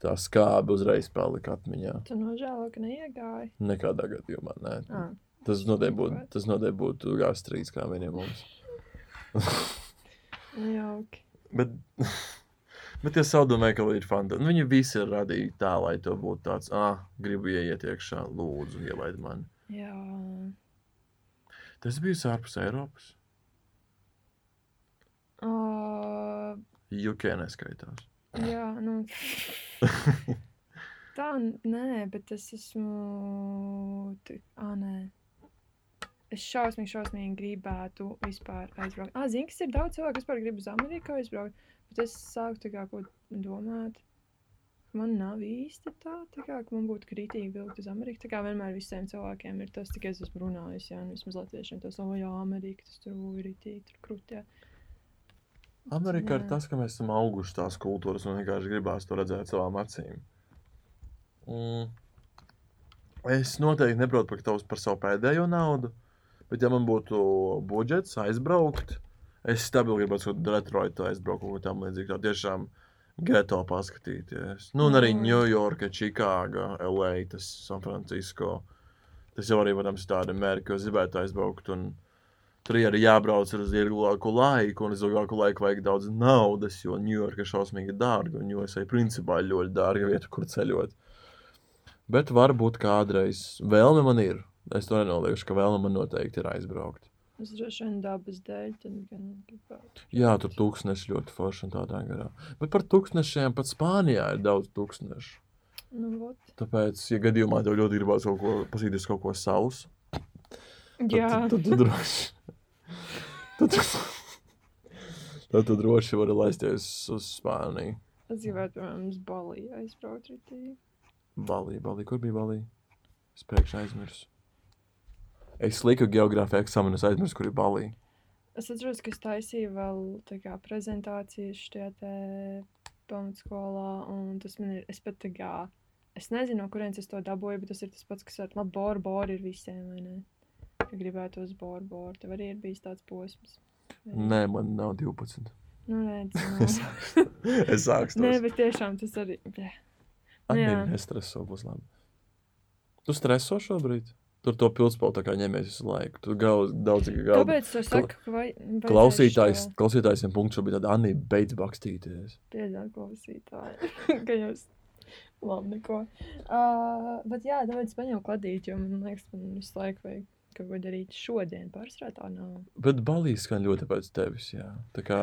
tā skābe uzreiz palika atmiņā. Tu nožēlo, ka neiegāji. Nekādā gadījumā, nē. Ah, Tas noteikti būtu, tas noteikti būtu gastrīts kā minimums. nu jauki. Bet, bet tie saldumi veikali ir fantastiski. Nu, viņi visi ir radīti tā, lai to būtu tāds, ah, gribu ieiet iekšā, lūdzu, ielaid mani. Jā. Tas bija ārpus Eiropas. Uh, UK neskaitās. jā, nu. Tā, nē, bet es esmu. Ā, nē. Es šausmīgi, šausmīgi gribētu vispār aizbraukt. Ah, zini, kas ir daudz cilvēku, kas grib uz Ameriku aizbraukt. Bet es sāku tā kā ko domāt. Man nav īsti tā, tā kā, ka man būtu kritīgi vilkt uz Ameriku. Tā kā vienmēr visiem cilvēkiem ir tas, tikai es esmu runājis, jā, un vismaz latviešiem tas, o, jā, Amerika, tas tur ir rītīgi, tur krūtī. Amerikā ir Jā. tas, ka mēs esam auguši tās kultūras un vienkārši gribās to redzēt savām acīm. Mm. Es noteikti neprotu par tavs par savu pēdējo naudu, bet ja man būtu budžets aizbraukt, es stabili gribētu uz Detroitu aizbraukt ko tam līdzīgu. Tā tiešām geto paskatīties. Nu, un arī. Ņujorka, Čikāga, LA, tas San Francisco. Tas jau arī, protams, ir tāda mērķa, es gribētu aizbraukt. Un tur arī jābrauc uz ilgāku laiku, un uz ilgāku laiku vajag daudz naudas, jo Ņujorka ir šausmīgi dārga, un USA principā ļoti dārga vieta, kur ceļot. Bet varbūt kādreiz vēlme man ir. Es to nenoliekšu, ka vēlme man noteikti ir aizbraukt. Es droši vien dabas dēļ, tad gan gribētu. Jā, tur tūkstneši ļoti forši un tādā garā. Bet par tūkstnešiem pat Spānijā ir daudz tūkstnešu. Nu, vot. Tāpēc, ja gadījumā tev ļoti gribās kaut ko pasīties, kaut ko savus, tad, Jā, tad, tad tu droši. Tad, tad tu droši vari laisties uz Spāniju. es gribētu, piemēram, uz Baliju aizbraukt rītīgi. Balī, Balī, kur bija Balī? Es pēkšņi aizmirsu. Es liku geogrāfiju eksāmenu, es aizmirsu, kur ir Balī. Es atceros, ka es taisīju vēl kā prezentācijas šajā pamatskolā, un tas man ir, es pat tā kā, es nezinu, no kurienes es to dabūju, bet tas ir tas pats, kas ar, labi, boru, boru ir visiem, vai ne? Ka gribētu uz boru, boru, tev arī ir bijis tāds posms. vai ne? Nē, man nav 12. Nu, redz, Es nu. es sāku Nē, bet tiešām tas arī, blē. Arī jā. nestreso, būs labi. Tu streso šobrīd? Tur to kā ņemies visu laiku. Tur gauz, daudz, gauz. Kāpēc tu saki, ka vai, Klausītājs, šo klausītājiem punkts šobrīd tāda Anī beidz bakstīties. Piedod klausītāji, ka jūs labi neko. Uh, bet jā, tāpēc paņēmu kladīt, jo man liekas, man visu laiku vajag ko darīt šodien. Pārsvarā tā nav. Bet balīs skan ļoti pēc tevis, jā. Tā kā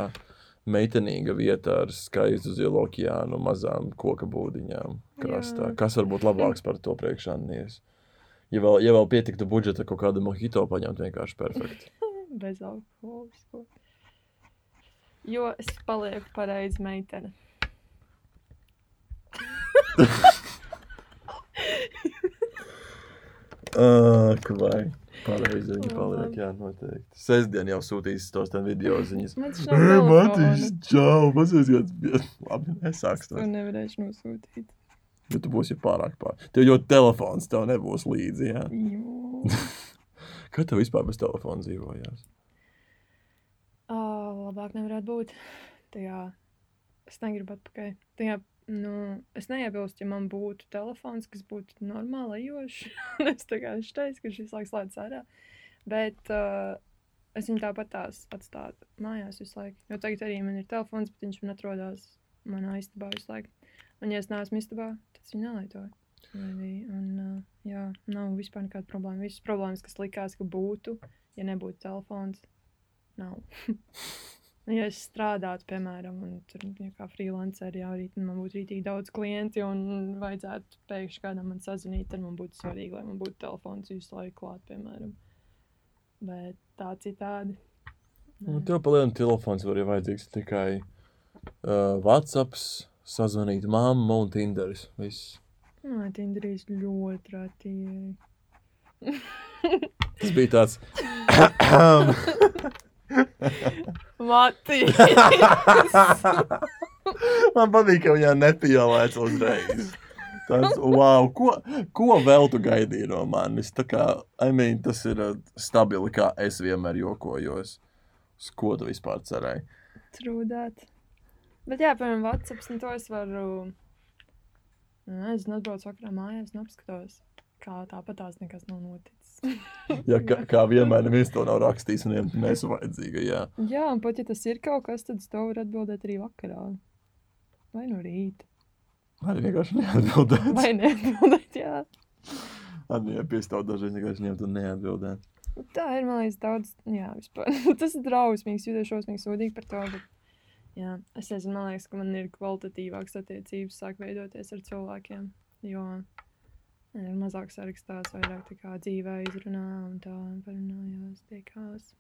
meitenīga vieta ar skaistu zilu okeānu, mazām koka būdiņām krastā. Jā. Kas var būt labāks par to priekšānies? Ja vēl, ja vēl pietiktu budžeta kaut kādu mojito paņemt, vienkārši perfekti. Bez alkoholisko. Jo es palieku pareizi meitene. Ak, vai. Pareizi viņi O, paliek, jā, noteikti. Sestdien jau sūtīs tos ten video ziņas. Matīs, čau, pasies kāds bija. Labi, nesāks To to. nevarēšu nosūtīt. Jo tu būsi pārāk pār. Tev jau telefons tev nebūs līdzi, jā. Kā tev vispār bez telefona dzīvojās? Oh, labāk nevarētu būt. Tajā es negribu atpakaļ. Tajā, nu, es neiebilstu, ja man būtu telefons, kas būtu normāli ejošs. Es kā teicu, ka šis laiks slēdz ārā. Bet uh, es viņu tāpat tās atstātu mājās visu laiku. Jo tagad arī man ir telefons, bet viņš man atrodas manā istabā visu laiku. Un, ja es neesmu istabā, tad. Vai Arī, un, uh, jā, nav vispār nekāda problēma. Visas problēmas, kas likās, ka būtu, ja nebūtu telefons, nav. ja es strādātu, piemēram, un tur ja kā freelancer, jau arī man būtu rītīgi daudz klienti, un vajadzētu pēkšņi kādam man sazvanīt, tad man būtu svarīgi, lai man būtu telefons visu laiku klāt, piemēram. Bet tā citādi. Nu, tev palielināt telefons var ir vajadzīgs tikai uh, WhatsApp, sazvanīt mammu un Tinderis. Viss. Nē, Tinderīs ļoti rātīgi. Tas bija tāds. Mati! Man patīk, ka viņā nepievēlēts uzreiz. Tas, wow, ko, ko vēl tu gaidīji no manis? Tā kā, I mean, tas ir uh, stabili, kā es vienmēr jokojos. Uz ko tu vispār cerēji? Trūdāt. Bet, jā, piemēram, WhatsApp, nu, to es varu. Nu, Nezinu, atbraucu vakarā mājās un apskatos, kā tāpat tās nekas nav noticis. Ja, kā, kā vienmēr, neviens to nav rakstījis, un nesu vajadzīga. Jā. jā, un pat ja tas ir kaut kas, tad uz to var atbildēt arī vakarā. Vai no rīta. Arī vienkārši neatbildēt. Vai neatbildēt, jā. Arī ja piestāv dažreiz vienkārši ņemt un neatbildēt. Tā ir, man liekas, daudz. Jā, vispār. tas ir drausmīgs, jūtos šausmīgi sūdīgi par to. Bet, jā, es nezinu, man liekas, ka man ir kvalitatīvākas attiecības sāk veidoties ar cilvēkiem. Jo ir mazāk sarakstās, vairāk dzīvē izrunā un tā parunājās, tiekās.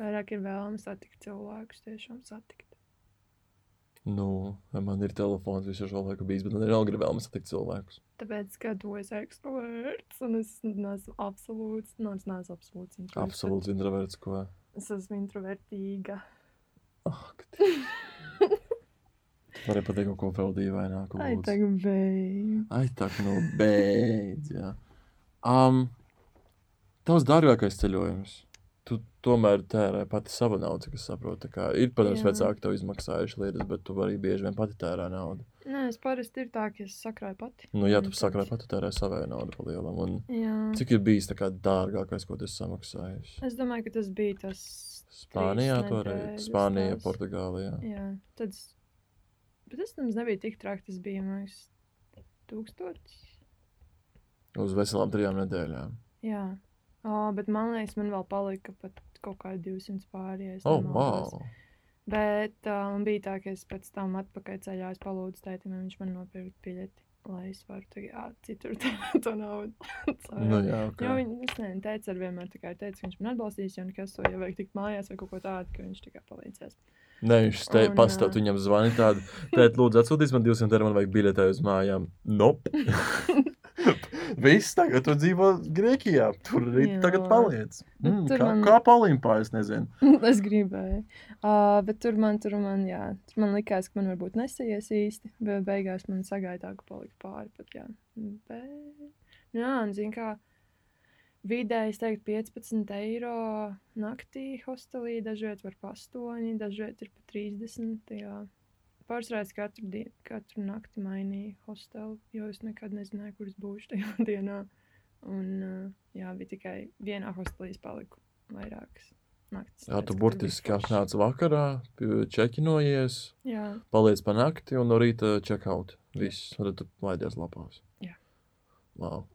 Vairāk ir vēlme satikt cilvēkus, tiešām satikt. Nu, man ir telefons visu šo laiku bijis, bet man ir vēl gribējumu satikt cilvēkus. Tāpēc, ka tu esi ekstroverts un es neesmu absolūts, nu, es neesmu absolūts introverts. Absolūts introverts, ko. Es esmu introvertīga. Ak, Varēja pateikt kaut ko vēl dīvaināku. Ai, lūdzu. tagad beidz. Ai, tā kā nu beidz. Jā. Um, tavs dārgākais ceļojums. Tu tomēr tērē pati savu naudu, saprotu. Tā Kā, ir, protams, Jā. vecāki tev izmaksājuši lietas, bet tu arī bieži vien pati tērē naudu. Nē, es parasti ir tā, ka es sakrāju pati. Nu, ja tu sakrāji pati tērē savu naudu pa lielam. Un Jā. cik ir bijis tā kā dārgākais, ko tu esi samaksājis? Es domāju, ka tas bija tas. Spānijā toreiz, tās. Portugālijā. Jā, tad. Bet tas nemaz nebija tik traki. Tas bija, liekas, tūkstotis. Uz veselām trijām nedēļām. Jā. O, bet man liekas, man vēl palika pat kaut kādi 200 pārējais. Oh, wow! Bet man bija tā, ka es pēc tam atpakaļ ceļā palūdzu tētim, lai viņš man nopirktu biļeti, lai es varu tagad citur tērēt to naudu. Nu, jā. Jo okay. viņa, es nezinu, teica, ar vienmēr teica, ka viņš man atbalstīs, ja nekas to, ja vajag tikt mājās vai kaut ko tādu, ka viņš tikai palīdzēs. Nē, viņš te pastāv, viņam zvani tādu. Tēt, lūdzu, atsūtīs man 200 eiro, man vajag biļetē uz mājām. Nope. Viss tagad tu dzīvo Grieķijā. Tur arī tagad paliec. Bet Mm, kā, man- kā Olimpā, es nezinu. es gribēju. Uh, bet tur man, tur man, jā, tur man likās, ka man varbūt nesaies īsti, bet beigās man sagaidā, ka palika pāri pat, jā. Bet, jā, un zin kā, vidēji, es teiktu, 15 eiro naktī hostelī, dažviet var pa 8, dažviet ir pa 30, jā. Pārsvarā es katru, dienu, katru nakti mainīju hostelu, jo es nekad nezināju, kur es būšu tajā dienā. Un, uh, jā, bija tikai vienā hostelī es paliku vairākas naktis. Jā, tu burtiski atnāc vakarā, čekinojies, Jā, paliec pa nakti un no rīta checkout. Viss. Tad tu laidies lapās. Jā. Wow.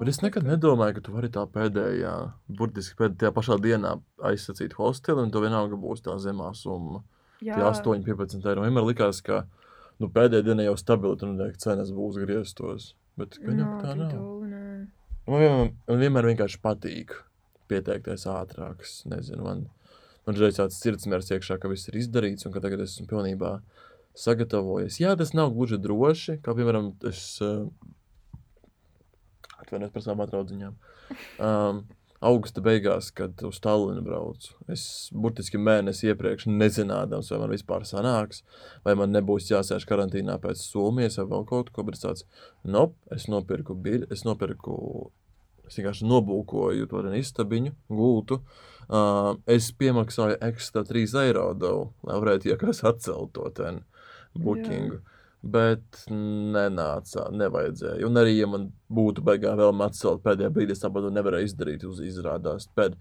Bet es nekad nedomāju, ka tu vari tā pēdējā, burtiski pēdējā pašā dienā aizsacīt hosteli, un tu vienalga būs tā zemā summa. Jā, Tie 8, 15 eiro. Vienmēr likās, ka nu, pēdējā dienā jau stabili tur noteikti cenas būs grieztos. Bet gan jau nav tā nav. Man vienmēr, man vienmēr vienkārši patīk pieteikties ātrāk. Nezinu, man, man reizē tāds sirdsmērs iekšā, ka viss ir izdarīts un ka tagad esmu pilnībā sagatavojies. Jā, tas nav gluži droši, kā piemēram, es uh, atvainojos par savām atraudziņām. Um, augusta beigās, kad uz Tallinu braucu, es burtiski mēnesi iepriekš nezinādams, vai man vispār sanāks, vai man nebūs jāsēž karantīnā pēc Somijas vai vēl kaut ko, tāds, nope, es nopirku biļeti, es nopirku, es vienkārši nobūkoju to istabiņu, gultu, uh, es piemaksāju ekstra 3 eiro devu, lai varētu iekas atcelt to bookingu. Bet nenāca, nevajadzēja. Un arī, ja man būtu beigās vēl atcelt pēdējā brīdī, es to nevarēju izdarīt. Uz izrādās pēc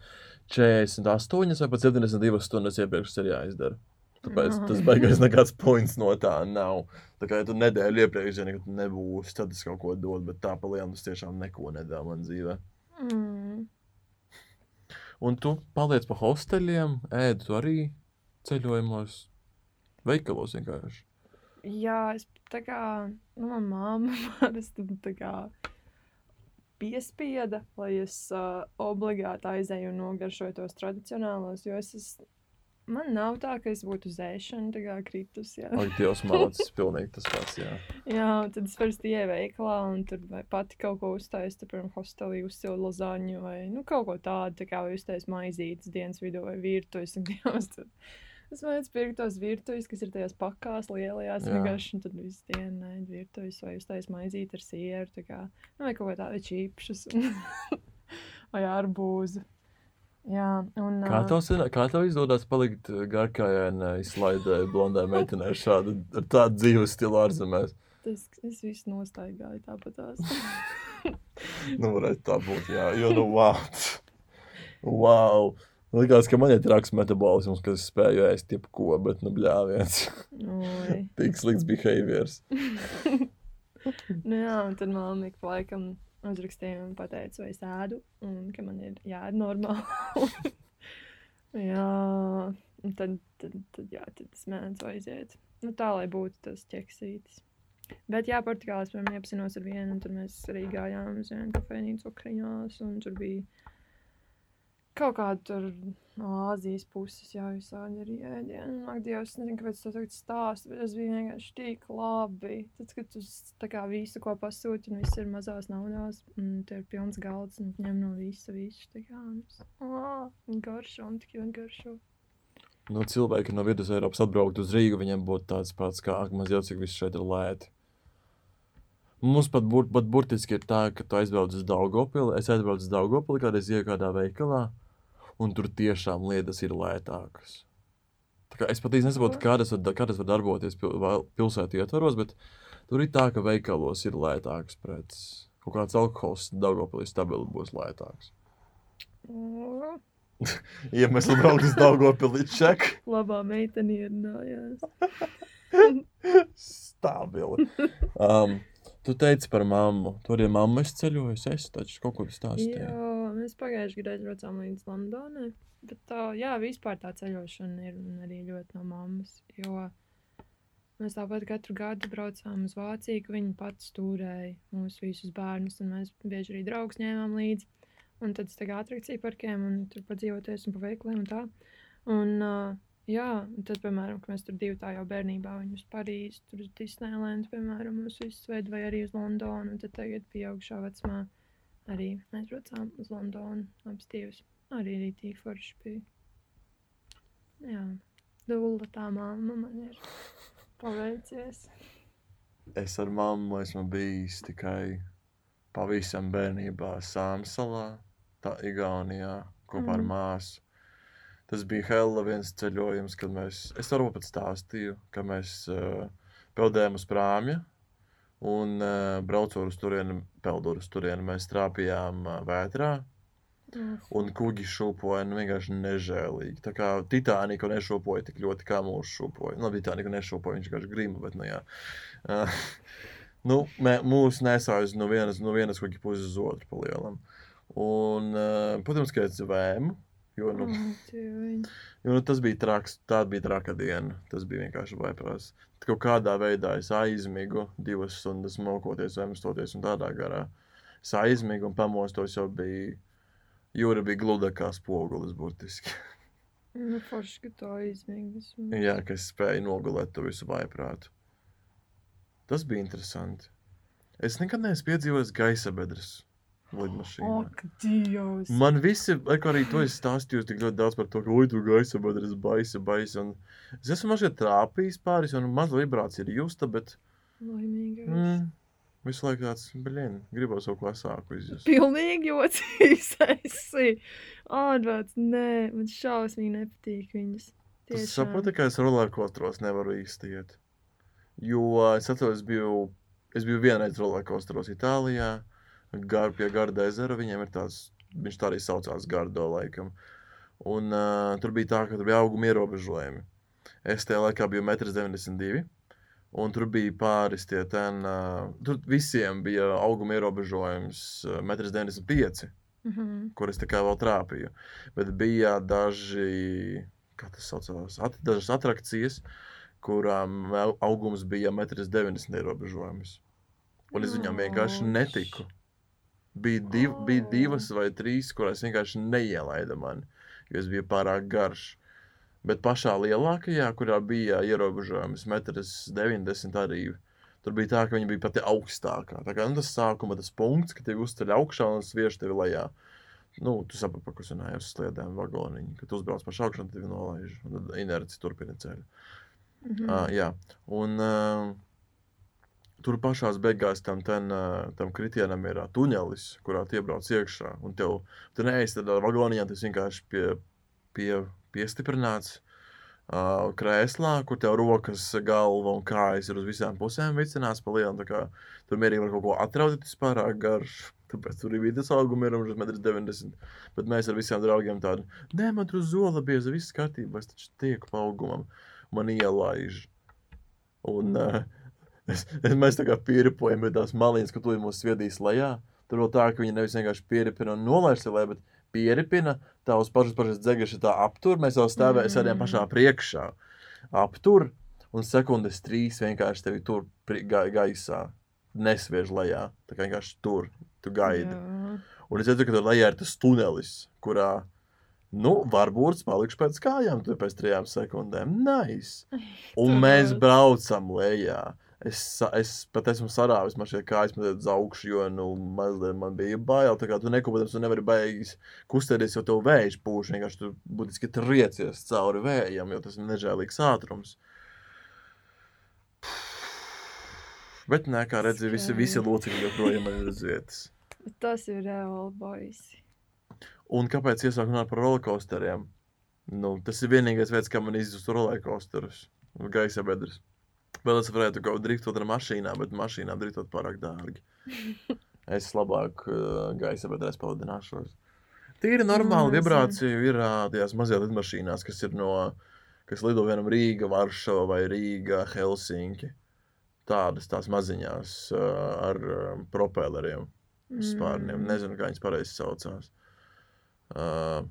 48 vai pat 72 stundas iepriekš ir jāizdara. Tāpēc Ai. tas beigās nekāds points no tā nav. Tā kā ja tu nedēļu iepriekš zini, ka tu nebūsi, tad es kaut ko dodu, bet tā pa lielu tas tiešām neko nedara man dzīvē. Mm. Un tu paliec pa hosteļiem, ēd tu arī ceļojumos, veikalos vienkārši. Jā, es tā kā, nu, manā māma parasti tā kā piespieda, lai es uh, obligāti aizēju un nogaršoju tos tradicionālos, jo es esmu. Man nav tā, ka es būtu uz ēšanu, tā kā kritus. Jā, Ak, Dievs, mācis, pilnīgi tas pats, jā. jā tad es parasti ieju veikalā un tur pati kaut ko uztaisu, piemēram, hostelī uzsilu lazāņu vai nu, kaut ko tādu, tā kā uztaisu maizītes dienas vidū vai virtuves. Dievs, tad Es mēģināju pirkt tos virtuves, kas ir tajās pakās lielajās, Jā. vienkārši tad visu dienu nē, virtuves vai uztaisu maizīti ar sieru, kā, nu, vai kaut ko tādu čīpšus vai arbūzu. Jā, un Kā tev, kā tev izdodas palikt garkājainai, slaidai, blondai meitenei šādu, ar tādu dzīves stilu ārzemēs? tas, es visu nostaigāju tāpatās. Nu, varētu tā būt, jā, jo, nu, wow. wow. Likās, ka man ir traks metabolisms, ka es spēju ēst jebko, bet, nu, bļāviens. Tik slikts behaviors. Nu, jā, un tad ik pa laikam uzrakstīja un pateica, vai es ēdu, un ka man ir jāēd normāli. jā, un tad, tad, tad, jā, tad es mēģināju aiziet. Nu, tā, lai būtu tas ķeksītis. Bet, jā, Portugālē es piemēram iepazinos ar vienu, un tur mēs arī gājām uz vienu kafejnīcu Ukraiņās, un tur bija kaut kāda tur Āzijas puses, jā, visādi ir ēdieni. Ak, Dievs, es nezinu, kāpēc tas tagad stāsta, bet tas bija vienkārši tik labi. Tad, kad tu tā kā visu ko pasūti un viss ir mazās naudās, un te ir pilns galds un ņem no visa visu, tā kā, un garšo, un tik ļoti garšo. No cilvēki no vidus Eiropas atbraukt uz Rīgu, viņiem būtu tāds pats, kā ak, maz jau cik viss šeit ir lēti. Mums pat, bur, pat burtiski ir tā, ka tu aizbrauc uz Daugopili. Es aizbraucu uz Daugopili, kādreiz ieju kādā veikalā, un tur tiešām lietas ir lētākas. Es pat īsti nesaprotu, kā tas var, kā tas var darboties pil, pilsētu ietvaros, bet tur ir tā, ka veikalos ir lētāks preces. Kaut kāds alkohols Daugopilī stabili būs lētāks. Ā, Iemesli braukt uz Daugopili ček. Labā meitene ierunājās. Stabili. Um, tu teici par mammu. Tur ir mamma, es ceļoju, es taču kaut ko stāstīju. Jā, mēs pagājušajā gadā braucām līdz Londonai. Bet tā, jā, vispār tā ceļošana ir arī ļoti no mammas. Jo mēs tāpat katru gadu braucām uz Vāciju, ka viņa pati stūrēja mūsu visus bērnus, un mēs bieži arī draugus ņēmām līdzi. Un tad es tagad atrakciju parkiem un tur padzīvoties un pa veikliem un tā. Un, uh, jā, un tad, piemēram, kad mēs tur divi tā jau bērnībā, viņi uz Parīzi, tur uz Disneyland, piemēram, mūs visus veidu, vai arī uz Londonu, un tad tagad pieaugšā vecumā arī mēs braucām uz Londonu, abas divas. Arī rītīgi forši bija. Jā, dula tā mamma man ir paveicies. Es ar mammu esmu bijis tikai pavisam bērnībā Sāmsalā, tā Igaunijā, kopā ar Mm. māsu. Tas bija Hella viens ceļojums, kad mēs, es varu pat stāstīju, ka mēs uh, peldējām uz prāmja un uh, braucot uz turieni, peldot uz turieni, mēs trāpījām uh, vētrā. Un kuģi šūpoja nu, vienkārši nežēlīgi. Tā kā Titaniku nešūpoja tik ļoti, kā mūsu šūpoja. Nu, Titaniku nešūpoja, viņš vienkārši grima, bet, nu, jā. Uh, nu, mē, mūs nesāja uz no vienas, no vienas kuģa puses uz otru pa lielam. Un, uh, protams, ka es vēmu, jo, nu, Mm. Jo nu, tas bija traks, tā bija traka diena. Tas bija vienkārši vaiprās. Tad Kaut kādā veidā es aizmigu divas stundas mokoties, vēmstoties un tādā garā. Es aizmigu un pamostos jau bija, jūra bija gluda kā spogulis burtiski. Nu, forši, ka to izmīgas. Jā, ka es spēju nogulēt to visu vaiprātu. Tas bija interesanti. Es nekad neesmu piedzīvojis gaisa bedres lidmašīnā. Dievs! Man visi, arī to es stāstīju, tik ļoti daudz par to, ka, tu gaisa bedres baisa, baisa. Un es esmu mazliet trāpījis pāris, un mazliet vibrācija ir justa, bet Laimīgais. mm, visu laiku tāds, blin, gribos kaut ko asāku izjust. Pilnīgi jocīgs esi. Ārvārds, nē, man šausmīgi nepatīk viņas. Tas Tiešām. saproti, ka es rollercoasteros nevaru īsti iet. Jo es atceros, es biju, es biju vienreiz rollercoasteros Itālijā, gar, pie Garda ezera. Viņiem ir tāds, viņš tā arī saucās Gardo laikam. Un uh, tur bija tā, ka tur bija auguma ierobežojumi. Es tajā laikā biju 1,92 m. Un tur bija pāris tie ten, uh, tur visiem bija auguma ierobežojums uh, 1,95 m Mhm. kur es tā kā vēl trāpīju. Bet bija daži, kā tas saucās, at, dažas attrakcijas, kurām au- augums bija 1,90 m ierobežojums. Un es viņam vienkārši netiku. Bija, div, bija divas vai trīs, kurās vienkārši neielaida mani, jo es biju pārāk garš. Bet pašā lielākajā, kurā bija ierobežojums 1,90 m arī, tur bija tā, ka viņa bija pati augstākā. Tā kā nu, tas sākuma tas punkts, ka tevi uzceļ augšā un sviež tevi lejā. Nu, tu saproti, pa ko runāju, uz sliedēm vagoniņu, kad uzbrauc pašā augšā un tevi nolaiž. Un tad inerci turpina ceļu. Mm. Uh, jā, un uh, tur pašā beigās tam, ten, uh, tam kritienam ir uh, tunelis, kurā tie brauc iekšā. Un tev, tu neesi tādā vagoniņā, tas vienkārši pie, pie, piestiprināts. Uh, krēslā, kur tev rokas, galva un kājas ir uz visām pusēm vicināts pa lielu. Tur mierīgi var kaut ko atraut, tas pārāk garš. Tāpēc tur bija tas auguma ierobežojums, 1,90 m. Bet mēs ar visiem draugiem tādu, nē, man tur zola bieza, viss kārtībā, es taču tieku pa augumam. Man ielaiž. Un uh, es, es, mēs tā kā pieripojam, bet tās malīnas, ka tu mūs sviedīs lejā. Tur vēl tā, ka viņi nevis vienkārši pieripina un nolaiž lejā, bet pieripina, tā uz pašas pašas dzegaša tā aptur, mēs jau stāvējam, Mm. sēdējām pašā priekšā. Aptur, un sekundes trīs vienkārši tevi tur ga gaisā nesviež lejā. Tā kā vienkārši tur, tu gaidi. Jā. Un es redzu, ka tur lejā ir tas tunelis, kurā Nu, varbūt es palikšu pēc kājām, tur pēc trijām sekundēm. Nice. Un mēs braucam lejā. Es, es pat esmu sarāvis, man šie kājas mazliet uz augšu, jo, nu, mazliet man bija bail. Tā kā tu nekopotams, tu nevari beigas kustēties, jo tev vējš pūš. Vienkārši tu būtiski triecies cauri vējam, jo tas ir nežēlīgs ātrums. Bet, nē, kā redzi, visi, visi locekļi joprojām ir uz vietas. Tas ir reāli baisi. Un kāpēc iesākt runāt par rollercoasteriem? Nu, tas ir vienīgais veids, kā man izdevās rollercoasterus. Gaisa bedres. Vēl es varētu kaut kā driftot ar mašīnām, bet mašīnā driftot pārāk dārgi. Es labāk uh, gaisa bedrēs pavadināšos. Tīri normāli Nu, nezinu. vibrācija ir ā, tajās mazajās lidmašīnās, kas ir no, kas lido vienam Rīga, Varšava vai Rīga, Helsinki. Tādas tās maziņās ā, ar ā, propelleriem spārniem. Mm. Nezinu, kā viņas pareizi saucās. Uh,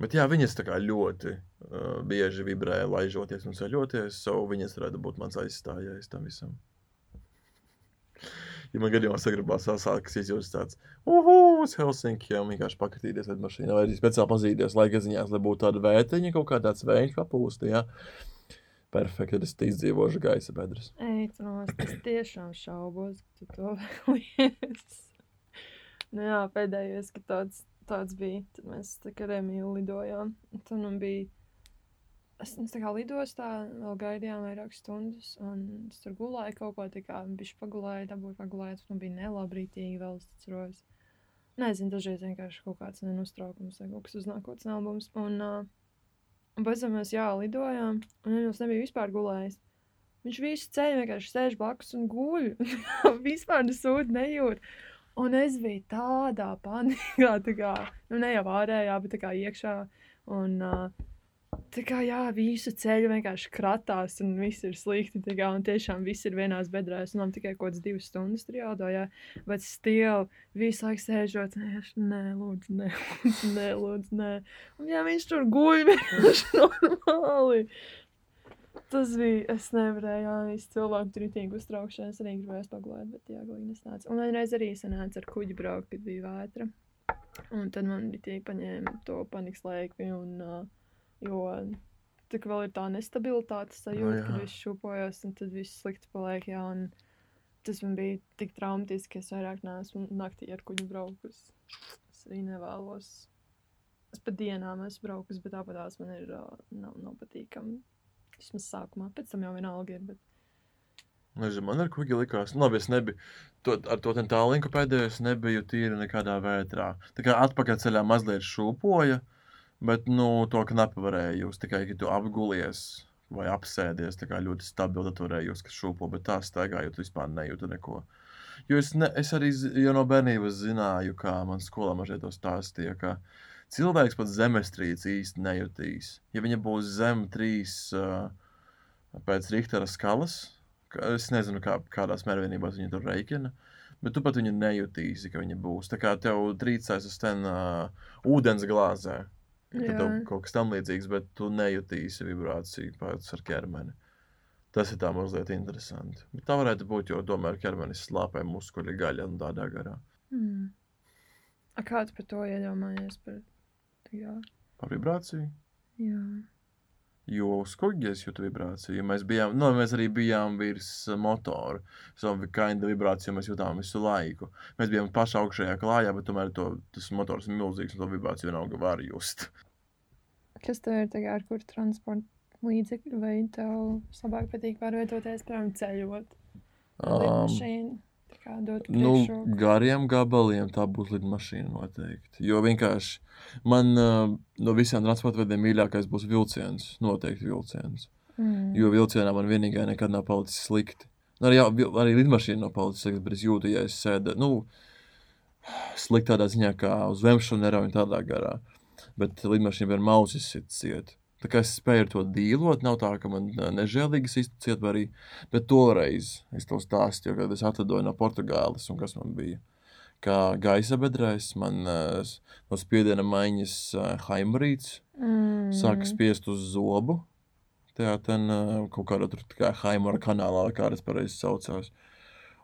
bet jā, viņas tā kā ļoti uh, bieži vibrē, laižoties un ceļoties. So viņas varētu būt mans aizstājējs tam visam. Ja man gadījumā sagribās sasākas izjūtas tāds, uhu, uz Helsinki, jau vienkārši pakritīties ar mašīnu, vai arī speciāli pazīties laika ziņās, lai būtu tāda vērtiņa, kaut kā tāds vējš papūst, jā. Perfekti, tad es izdzīvošu gaisa bedres. Ej, tu no es tiešām šaubos, ka tu to vēlies. nu jā, pēdējais, kad tāds, tāds bija, tad mēs tā kā Remīlu lidojām. Tad man bija, es es kā lidostā vēl gaidījām vairākas stundas, un es tur gulēju kaut ko, tā kā bišķi pagulēju, dabūju pagulēt, man bija nelabrītīgi vēl, atceros. Nezinu, dažreiz vienkārši kaut kāds nenustraukums vai kaut kas uznākots albums. Un, uh, un pēc tam mēs jā, lidojām, un Emīls nebija vispār gulējis. Viņš visu ceļu vienkārši sēž blakus un guļ. vispār nesūta, nejūt. Un es biju tādā panikā, tā kā, nu, ne jau ārējā, bet tā kā iekšā. Un, uh, tā kā, jā, visu ceļu vienkārši kratās, un viss ir slikti. Kā, un tiešām viss ir vienās bedrēs. Un man tikai kaut kādas divas stundas tur jādoja. Bet stila visu laiku sēžot, nē, nē, lūdzu, nē, lūdzu, nē, lūdzu, nē. Un jā, viņš tur guļ vienkārši normāli. Tas bija, es nevarēju, jā, es cilvēku tur itīgi uztraukšanās, arī gribēju pagulēt, bet jā, galīgi nesnāca. Un vienreiz arī sanāca ar kuģi braukt, kad bija vētra. Un tad man itīgi paņēma to panikas laiku, un, uh, jo tik vēl ir tā nestabilitāte sajūta, jā. kad viss šūpojas, un tad viss slikti paliek, jā, un tas man bija tik traumatiski, ka es vairāk neesmu naktī ar kuģi braukus. Es arī nevēlos. Es pat dienām esmu braukus, bet tāpat tās man ir, uh, nav, nav patīkami. Vismaz sākumā, pēc tam jau vienalga ir. Bet... Nezinu, man ar kuģi likās, nu, labi, es nebiju, to, ar to tālinku pēdējo es nebiju tīri nekādā vētrā. Tā kā atpakaļ ceļā mazliet šūpoja, bet, nu, to knapi varēja jūs tikai, kad tu apgulies vai apsēdies, ļoti stabili, tad varēja jūs, kas šūpo, bet tā staigājot vispār nejūtu neko. Jo es, ne, es arī jau no bērnības zināju, kā man skolā mažai to stāstīja, ka cilvēks pat zemestrīces īsti nejutīs. Ja viņa būs zem trīs uh, pēc Richtera skalas, ka- es nezinu, kā, kādās mērvienībās viņa tur reikina, bet tu pat viņu nejutīsi, ka viņa būs. Tā kā tev trīcēs uz ten uh, ūdens glāzē. Kaut kas tam līdzīgs, bet tu nejutīsi vibrāciju pēc ar ķermeni. Tas ir tā mazliet interesanti. Bet tā varētu būt, jo tomēr ķermenis slāpē muskuļi gaļa un tādā garā. Hmm. A, kā tu par to iedomājies? Par... Jā. Par vibrāciju. Jā. Jo uz kuģis jūtu vibrāciju. Mēs, bijām, nu, mēs arī bijām virs uh, motora. Savu kainda vibrāciju mēs jutām visu laiku. Mēs bijām pašā augšējā klājā, bet tomēr to, tas motors ir milzīgs un to vibrāciju vienalga var just. Kas tev ir tagad, ar kur transporta līdzekļu vai tev labāk patīk pārvietoties, piemēram, ceļot? Um, kā dot Nu, priekšroku. gariem gabaliem tā būs lidmašīna noteikti. Jo vienkārši man uh, no visiem transporta veidiem mīļākais būs vilciens. Noteikti vilciens. Mm. Jo vilcienā man vienīgā nekad nav palicis slikti. Nu, Arī, arī lidmašīna nav palicis slikti, bet es jūtu, ja es sēdu nu, slikti tādā ziņā, kā uz vemšanu nerauju tādā garā. Bet lidmašīna vienmēr mausis sit ciet. Tā kā es spēju ar to dīlot, nav tā, ka man nežēlīgi sistu ciet, vai arī. Bet toreiz es to stāstīju, kad es atlidoju no Portugāles un kas man bija. Kā gaisa bedrēs, man no spiediena maiņas haimrīts Mm. sāka spiest uz zobu. Tajā ten kaut kādā tur kā haimara kanālā, kā tas pareizi saucās.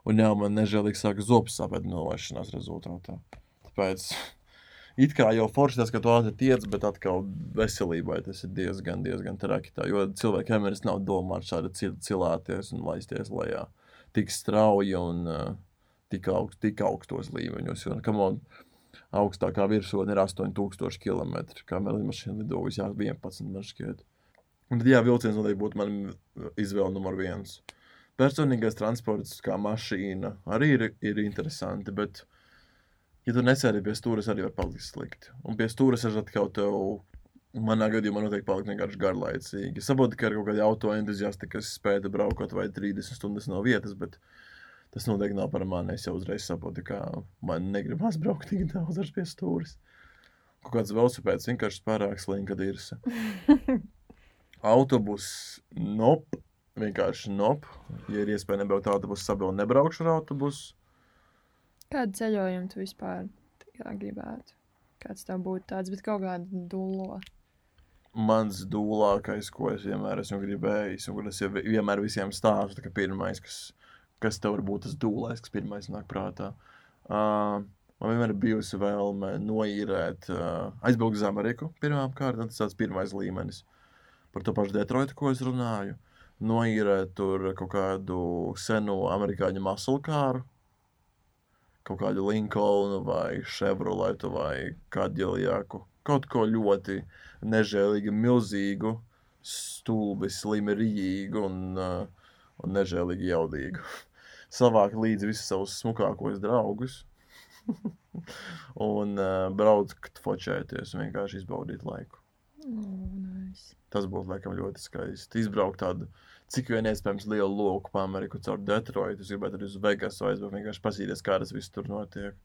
Un jā, man nežēlīgi sāka zobs sāpēt nolaišanās rezultātā. Tāpēc it kā jau forši tas, ka tu ātri tiec, bet atkal veselībai tas ir diezgan, diezgan traki. Tā, jo cilvēka ķermenis nav domāts šādi cil cilāties un laisties lejā tik strauji un uh, tik, augst, tik augstos līmeņos. Jo, come on, augstākā virsotne ir 8000 km. Kā mēs lidmašīnā lido visjāk 11 man šķiet. Un tad jā, vilciens noteikti būtu man izvēle numur viens. Personīgais transports kā mašīna arī ir, ir interesanti, bet, ja tu nesēdi pie stūres, arī var palikt slikti. Un pie stūres ir atkal tev, manā gadījumā noteikti palikt vienkārši garlaicīgi. Saprotu, ka ir kaut kādi auto entuziasti, kas spēja braukot vai 30 stundas no vietas, bet tas noteikti nav par mani. Es jau uzreiz saprotu, ka man negribas braukt tik daudz ar pie stūres. Kaut kāds velosipēds vienkārši pārāk slinka dirsa. Autobus, nope. Vienkārši nop. Ja ir iespēja nebraukt autobusu, sabiedrību nebraukšu ar autobusu. Kādu ceļojumu tu vispār gribētu? Kāds tev būtu tāds, bet kaut kāda dūlo. Mans dūlākais, ko es vienmēr esmu gribējis, un kur es vienmēr visiem stāstu, ka pirmais, kas, kas tev var būt tas dūlais, kas pirmais nāk prātā. Uh, man vienmēr bijusi vēlme noīrēt, uh, aizbraukt uz Ameriku pirmām kārtām, tas tāds pirmais līmenis. Par to pašu Detroitu, ko es runāju. Noīrēt tur kaut kādu senu amerikāņu masulkāru, kaut kādu Linkolnu vai Chevroletu vai Cadillacu. Kaut ko ļoti nežēlīgi, milzīgu, stulbi, slimerīgu un, uh, un nežēlīgi jaudīgu. Savākt līdzi visus savus smukākos draugus un uh, braukt, fočēties un vienkārši izbaudīt laiku. Oh, nice. Tas būtu laikam ļoti skaisti. Izbraukt tādu, cik vien iespējams, lielu loku pa Ameriku caur Detroitu. Es gribētu arī uz Vegasu aizbraukt, vienkārši paskatīties, kā tas viss tur notiek.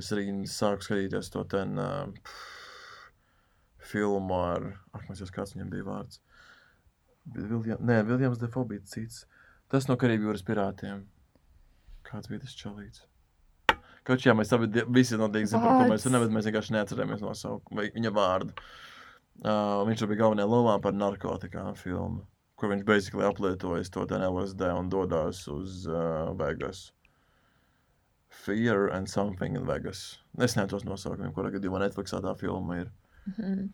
Es arī sāku skatīties to ten uh, pff, filmu ar, ak, man jau kāds viņam bija vārds. Viljam, nē, Viljams Defo bija cits. Tas no Karību jūras pirātiem. Kāds bija tas čalīts? Kaut kā mēs abi visi noteikti zinām, par ko mēs runājam, bet mēs vienkārši neatceramies nosaukumu vai viņa vārdu. Uh, viņš bija galvenajā lomā par narkotikām filmu, kur viņš basically aplietojas to LSD un dodas uz uh, Vegas. Fear and something in Vegas. Es nezinu tos nosaukumiem, kurā gadījumā Netflixā tā filma ir. Mm -hmm.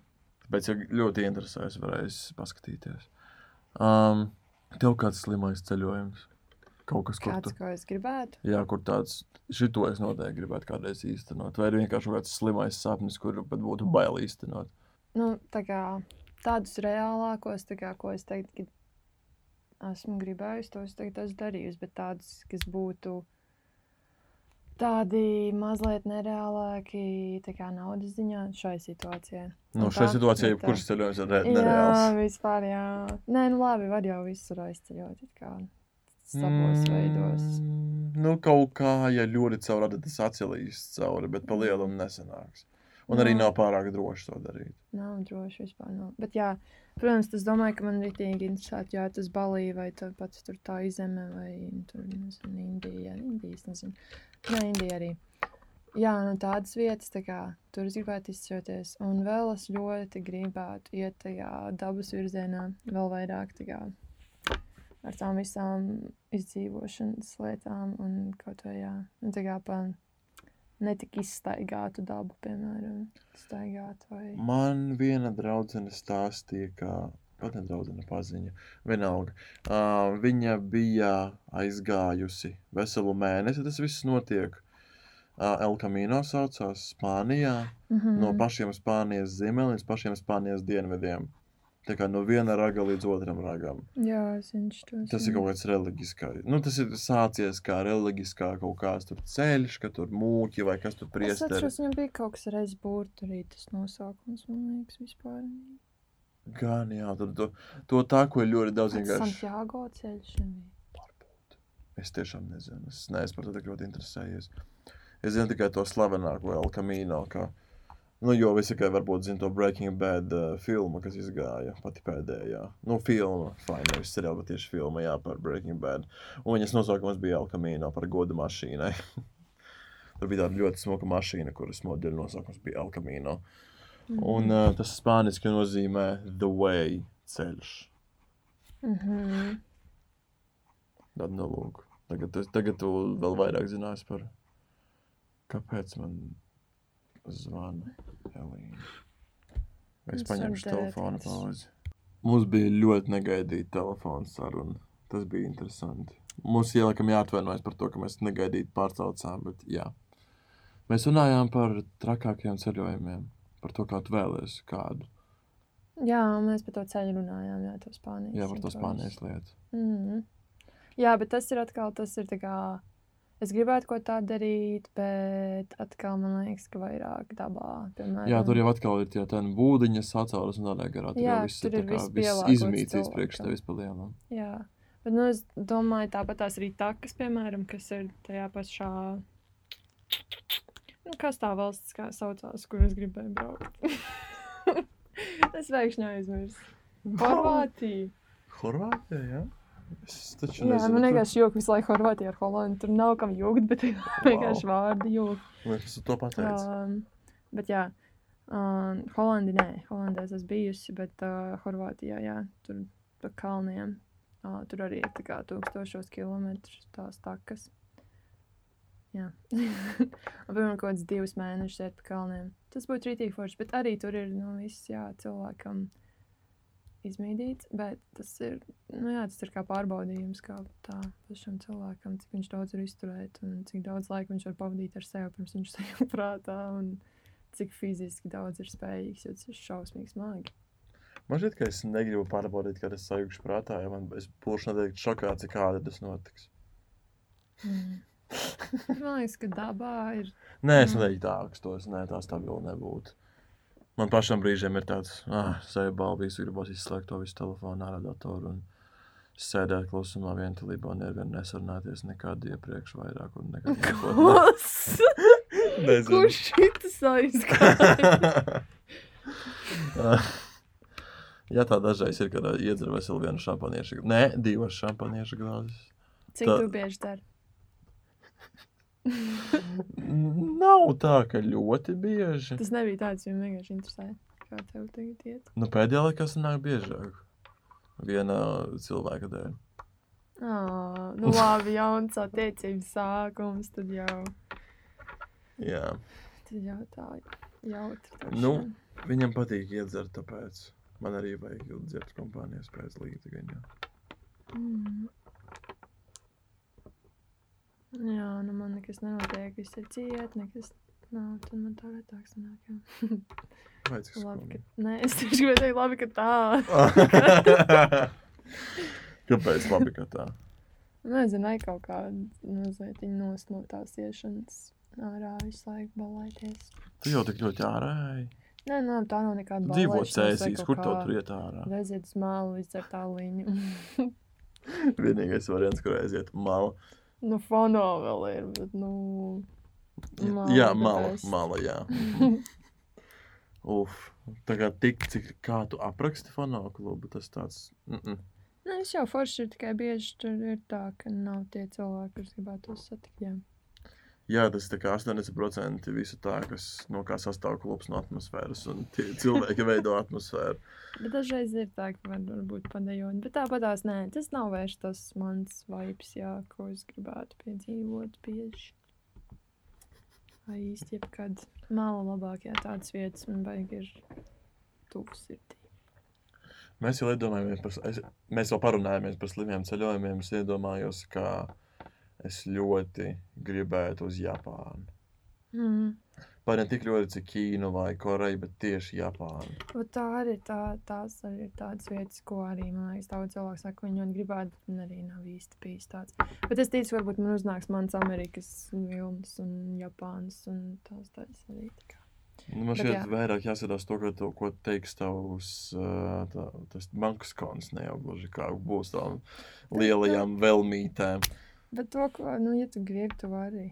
Tāpēc, ja ļoti interesēs, varēs paskatīties. Um, tev kāds slimais ceļojums? Kaut kas, Kāds, tu, ko es gribētu? jā, kur tāds, šito es noteikti gribētu kādreiz īstenot. Vai ir vienkārši kaut kāds slimais sapnis, kur pat būtu bail īstenot. Nu, tā kā tādus reālākos, tā kā, ko es teiktu, ka esmu gribējusi, tos tagad esmu darījusi, bet tādus, kas būtu tādi mazliet nereālāki, kā naudas ziņā šai situācijai. Nu, Un šajā tā, situācijā bet, jebkurš ceļojums ir re- Jā, nereāls. vispār, jā. Nē, nu labi, var jau visur aizceļot, savos veidos. Mm, Nu, kaut kā, ja ļoti caur adatas atcelīs cauri, bet pa lielu nesanāks. Un arī nav pārāk droši to darīt. Nav droši vispār. Nav. Bet, jā, protams, tas domāju, ka man rītīgi interesanti, jā, tas Balī vai tāpat tur tā izeme vai tur, nezinu, Indija. Indijas, nezinu. Jā, Indija arī. Jā, nu tādas vietas, tā kā tur es gribētu izšķirties. Un vēl es ļoti gribētu iet tajā dabas virzienā vēl vairāk, tā kā ar tām visām izdzīvošanas lietām un kaut vai, jā, nu tā kā pa netik izstaigātu dabu, piemēram, staigāt vai... Man viena draudzene stāstīja, ka pat ne draudzene paziņa, vienalga. Uh, viņa bija aizgājusi veselu mēnesi, tas viss notiek. Uh, El Camino saucās Spānijā, Mm -hmm. no pašiem Spānijas ziemeļiem līdz pašiem Spānijas dienvidiem. Tā kā no viena raga līdz otram ragam. Jā, es viņš to Tas ir kaut kāds reliģiskais. Nu, tas ir sācies kā reliģiskā kaut kāds tur ceļš, ka tur mūķi vai kas tur Es priesteri. atceros, viņam bija kaut kas reiz būrt arī tas nosaukums, man liekas, vispār. Gan jā, tur to, to tā, ko ir ļoti daudz vienkārši. Santiago ceļš. Varbūt. Es tiešām nezinu. Es neesmu par to tik ļoti interesējies. Es zinu tikai to slavenāko El Camino. Kā, nu, jo visi tikai varbūt zina to Breaking Bad uh, filmu, kas izgāja pati pēdējā. Nu, filma, fine, nevis seriāla, bet tieši filma, jā, par Breaking Bad. Un viņas nosaukums bija El Camino par godu mašīnai. Tur bija tāda ļoti smuka mašīna, kuras modeļa nosaukums bija El Camino. Un uh, tas spāniski nozīmē The Way ceļš. Mm -hmm. Tad, nu, lūk. Tagad, tu- tagad tu vēl vairāk zinās par, kāpēc man zvana Elīna. Es paņemšu telefonu pauzi. Mums bija ļoti negaidīta telefona saruna. Tas bija interesanti. Mums ielakam jāatvainojas par to, ka mēs negaidīti pārcaucām, bet jā. Mēs runājām par trakākajiem ceļojumiem, par to, kā tu vēlēsies kādu. Jā, mēs par to ceļu runājām, jā, to Spānijas. Jā, par to spānijas lietu. Mhm. Jā, bet tas ir atkal, tas ir tā kā, es gribētu ko tādu darīt, bet atkal man liekas, ka vairāk dabā, piemēram. Jā, tur jau atkal ir tie tādi būdiņi, sacēlus un tādā garā. Tur Jā, jau viss tur ir, tā kā viss izmīcīts priekš tevis pa lielam. Jā, bet nu, es domāju, tāpat tās arī takas, piemēram, kas ir tajā pašā. Nu, kas tā valsts kā saucās, kur es gribēju braukt? es pēkšņi aizmirsu. Horvātija. Horvātija, jā? Es taču Jā, nezinu. man vienkārši jūka visu laiku Horvātija ar Holandu. Tur nav kam jūgt, bet vienkārši vārdi jūka. Liekas, tu to pateici. Um, bet jā, um, Holandi nē, Holandē es esmu bijusi, bet uh, Horvātijā, jā, tur pa kalniem. Uh, tur arī ir tā kā tūkstošos kilometrus tās takas. Jā. Apmēram kaut kāds divus mēnešus iet pa kalniem. Tas būtu rītīgi forši, bet arī tur ir, nu, viss, jā, cilvēkam izmīdīts, bet tas ir, nu jā, tas ir kā pārbaudījums, kā tā pašam cilvēkam, cik viņš daudz var izturēt un cik daudz laika viņš var pavadīt ar sevi, pirms viņš sajūt prātā un cik fiziski daudz ir spējīgs, jo tas ir šausmīgi smagi. Man šķiet, ka es negribu pārbaudīt, kad es sajūgšu prātā, jo man es būšu noteikti šokāts, kāda tas notiks. Mm. Man liekas, ka dabā ir. Nē, es Mm. neteiktu tā, ka tos nē, tā stabili nebūtu. Man pašam brīžiem ir tāds, ah, sevi balvīs, gribos izslēgt to visu telefonu ārā datoru un sēdēt klusumā vientulībā nevienu nesarunāties nekad iepriekš vairāk un nekad. Nezinu. Kurš šitas aizgāja? Jā, tā dažreiz ir, kad iedzer veselu vienu šampaniešu. Nē, divas šampaniešu glāzes. Cik Tā- tu bieži dari? Nav tā, ka ļoti bieži. Tas nebija tāds, jo vienkārši interesē, kā tev tagad iet. Nu, pēdējā laikā tas nāk biežāk. Viena cilvēka dēļ. Oh, nu labi, jauns attiecības sākums, tad jau, Jā. tad jau tā jautri. Nu. Viņam patīk iedzert, tāpēc man arī vajag iedzert kompānijas pēc līdzīga. Mm. Jā, nu man nekas nenotiek, viss ir ciet, nekas nav, tad man tā retāk sanāk. jā. Vai cik Labi, ka, nē, es tieši gribēju teikt, labi, ka tā. Kāpēc labi, ka tā? Nezinu, vai kaut kāda mazliet nost no tās iešanas ārā visu laiku balēties. Tu jau tik ļoti ej. Nē, nē, tā nav nekāda Dzīvo ballēšanās vai cēsīs, kur kā tur iet ārā? Aiziet uz mālu, izdzert tāliņu. Vienīgais variants, kur aiziet mala. Nu, fono vēl ir, bet, nu... Mala jā, mala, mala, jā. Uf, tā kā tik, cik kā tu apraksti fono klubu, tas tāds. Mm -mm. Nē, es jau forši ir tikai bieži tur ir tā, ka nav tie cilvēki, kurus gribētu tos satikt. Jā. Jā, tas ir tā kā 80% visu tā, kas no kā sastāv klubs no atmosfēras, un tie cilvēki veido atmosfēru. Bet dažreiz ir tā, ka var būt padējot. Bet tāpatās nē, tas nav vairs tas mans vibes, jā, ko es gribētu piedzīvot bieži. Vai īsti jebkad māla labāk, jā, tādas vietas man vajag ir tūks sirdī. Mēs jau iedomājamies par, es, mēs jau parunājāmies par slimiem ceļojumiem. Es iedomājos, ka es ļoti gribētu uz Japānu. Mm. Vai ne tik ļoti, cik Ķīnu vai Koreju, bet tieši Japānu. Bet tā arī tā, tās arī ir tādas vietas, ko arī man liekas, daudz cilvēku saka, ka viņi ļoti gribētu, bet arī nav īsti bijis tāds. Bet es ticu, varbūt man uznāks mans Amerikas vilnis un Japānas un tās tādas arī. Tā. Nu, man šķiet, jā. vairāk jāsatās to, to, ko teiks tavs tā, bankas konts, ne jau gluži kā būs tām lielajām velmītēm. Bet to, ko, nu, ja tu gribi, tu vari.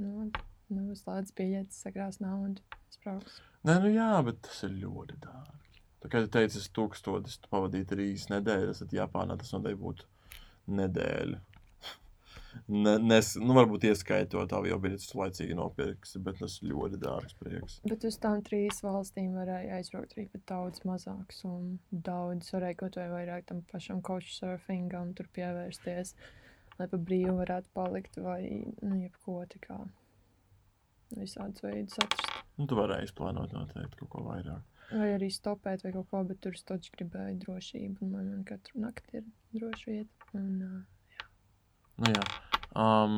Nu, nu slēdz biļetes, sakrās naudu, sprauks. Nē, nu jā, bet tas ir ļoti dārgi. Tā kā tu teici, es tūkstotis tu pavadīju trīs nedēļas, tad Japānā tas noteikti būtu nedēļa. Ne, nes, nu, varbūt ieskaitot bija tas laicīgi nopirks, bet tas ļoti dārgs prieks. Bet uz tām trīs valstīm varēja aizbraukt arī pat daudz mazāks un daudz varēja kaut vai vairāk tam pašam couchsurfingam tur pievērsties, lai pa brīvu varētu palikt vai, nu, jebko tā kā visādus veidus atrast. Nu, tu vari izplānot noteikti kaut ko vairāk. Vai arī stopēt vai kaut ko, bet tur es taču gribēju drošību. Man, man katru nakti ir droša vieta. Un, uh, Nu, jā. Um,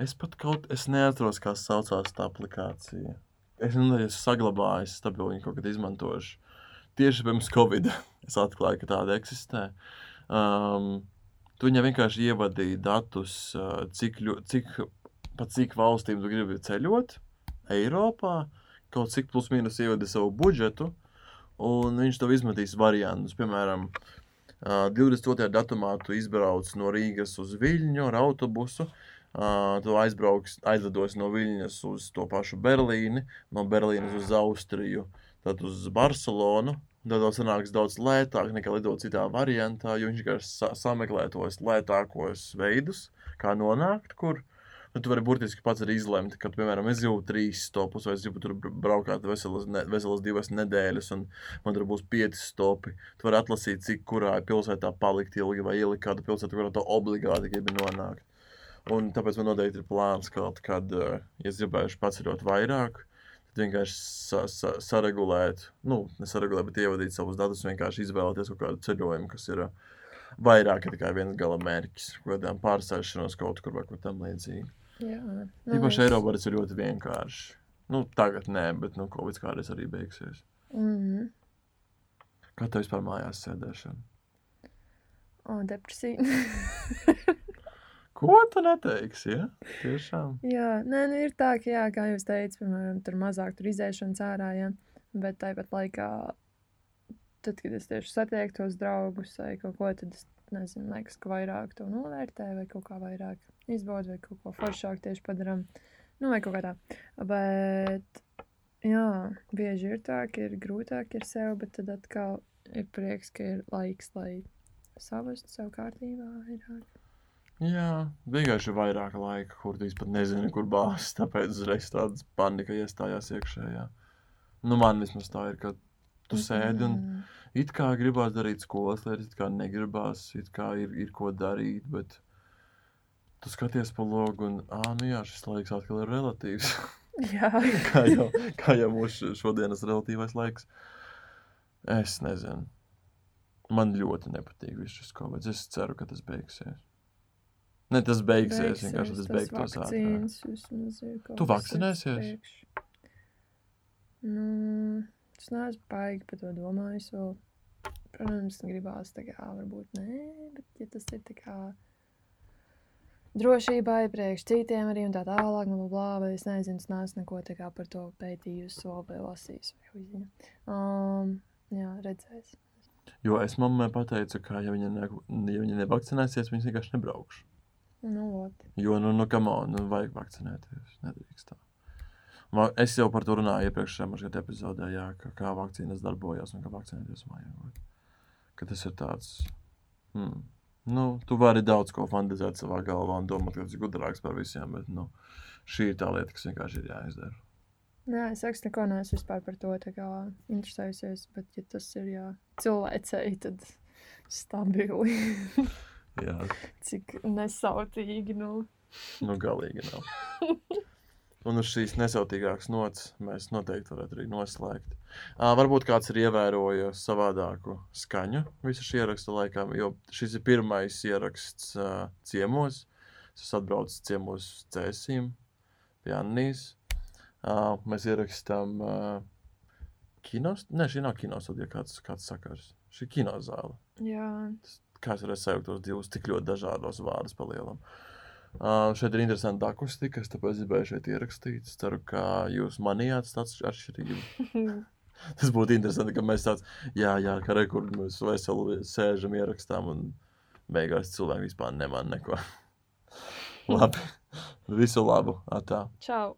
es pat kaut es neatceros, kā saucās tā aplikācija. Es nezinu, ja esmu saglabājis, tāpēc viņu kaut kad izmantošu. Tieši pirms Covid es atklāju, ka tāda eksistē. Um, tu viņai vienkārši ievadīji datus, cik, cik, pa cik valstīm tu gribi ceļot Eiropā. Kaut cik plus mīnus ievadi savu budžetu, un viņš tev izmetīs variantus. Piemēram, Uh, 22. datumā tu izbrauc no Rīgas uz Viļņu ar autobusu. Uh, tu aizbrauks, aizlidos no Viļņas uz to pašu Berlīni, no Berlīnas uz Austriju, tad uz Barcelonu. Tad tev sanāks daudz lētāk nekā lidot citā variantā, jo viņš vienkārši sa sameklē tos lētākos veidus, kā nonākt, kur. Nu, tu vari burtiski pats arī izlemt, ka, piemēram, es gribu trīs stopus, vai es gribu tur braukāt veselas, ne, veselas divas nedēļas, un man tur būs pieci stopi. Tu vari atlasīt, cik kurā pilsētā palikt ilgi, vai ielikt kādu pilsētu, kurā tu obligāti gribi nonākt. Un tāpēc man noteikti ir plāns kaut kad, eh, ja es gribēšu paceļot vairāk, vienkārši sa sa saregulēt, nu, nesaregulēt, bet ievadīt savus datus, vienkārši izvēlēties kaut kādu ceļojumu, kas ir vairāk tikai viens gala mērķis, kaut kādām pārsēšanos kaut kur vai kaut tam līdzīgi. jā, Īpaši Eiropā tas ir ļoti vienkārši. Nu, tagad nē, bet nu, Covid kādreiz arī beigsies. Mm -hmm. Kā tev vispār mājās sēdēšana? O, depresija. Ko tu neteiksi? Ja? Tiešām. jā, nē, nu ir tā, ka, jā, kā jūs teicāt, piemēram, tur mazāk tur izēšanas ārā, jā, bet tāpat laikā, tad, kad es tieši satieku tos draugus vai kaut ko, tad es nezinu, liekas, ka vairāk to novērtēju vai kaut kā vairāk izbaudu vai kaut ko foršāk tieši padaram. Nu, vai kaut kā tā. Bet, jā, bieži ir tā, ka ir grūtāk ar sevi, bet tad atkal ir prieks, ka ir laiks, lai savestu sev kārtībā vairāk. Jā, vienkārši ir vairāk laika, kur tu pat nezini, kur bāzes. Tāpēc uzreiz tāda panika iestājās iekšējā. Nu, man vismaz tā ir, ka tu sēdi un it kā gribās darīt skolas lietas, it kā negribās, it kā ir, ir ko darīt, bet tu skaties pa logu un, ah, nu jā, šis laiks atkal ir relatīvs. Jā, kā jau, kā jau mūsu šodienas relatīvais laiks. Es nezinu. Man ļoti nepatīk viss šis kaut kas. Es ceru, ka tas beigsies. Ne, tas beigsies. Vienkārši tas beigtos ātrāk. Tu vakcinēsies? uz priekšu. Nu, es neesmu baigi par to domājis vēl. Protams, gribās tā kā varbūt nē, bet ja tas ir tā kā drošībai priekš citiem arī un tā tālāk, nu, blā, vai es nezinu, es neesmu neko tā kā par to pētījusi vēl vai lasījusi vai uzzinu. Um, jā, redzēs. Jo es mammai pateicu, ka, ja viņa, ne, ja viņa nevakcinēsies, viņas vienkārši nebraukšu. Nu, ot. Jo, nu, nu, kam on, nu, vajag vakcinēties. Nedrīkst tā. Es jau par to runāju iepriekšējā mazliet epizodē, jā, ka, kā vakcīnas darbojas un kā vakcinēties vajag. Ka tas ir tāds. Hmm. Nu, tu vari daudz ko fantāzēt savā galvā un domāt, ka tas ir gudrāks par visiem, bet nu, šī ir tā lieta, kas vienkārši ir jāizdara. Jā, es saku, neko neesmu vispār par to interesējusies, bet, ja tas ir jā, cilvēcei, tad stabili. Jā, Cik nesautīgi, nu. nu, galīgi nav. Un uz šīs nesautīgākas nots mēs noteikti varētu arī noslēgt. Uh, varbūt kāds ir ievērojis savādāku skaņu visu šī ieraksta laikā, jo šis ir pirmais ieraksts uh, ciemos. Es esmu atbraucis ciemos cēsīm pie Annijas. Uh, mēs ierakstām uh, kinos. Nē, šī nav kinostudija, kāds, kāds sakars. Šī ir kinozāle Jā, kā es varēju sajaukt tos divus tik ļoti dažādos vārdus palielam. Uh, šeit ir interesanti akustika, es tāpēc gribēju šeit ierakstīt. Es ceru, ka jūs manījāt tāds atšķirību. Tas būtu interesanti, ka mēs tāds, jā, jā, kā rekordi mēs veseli sēžam, ierakstām un beigās cilvēki vispār neman neko. Labi, visu labu, atā. čau!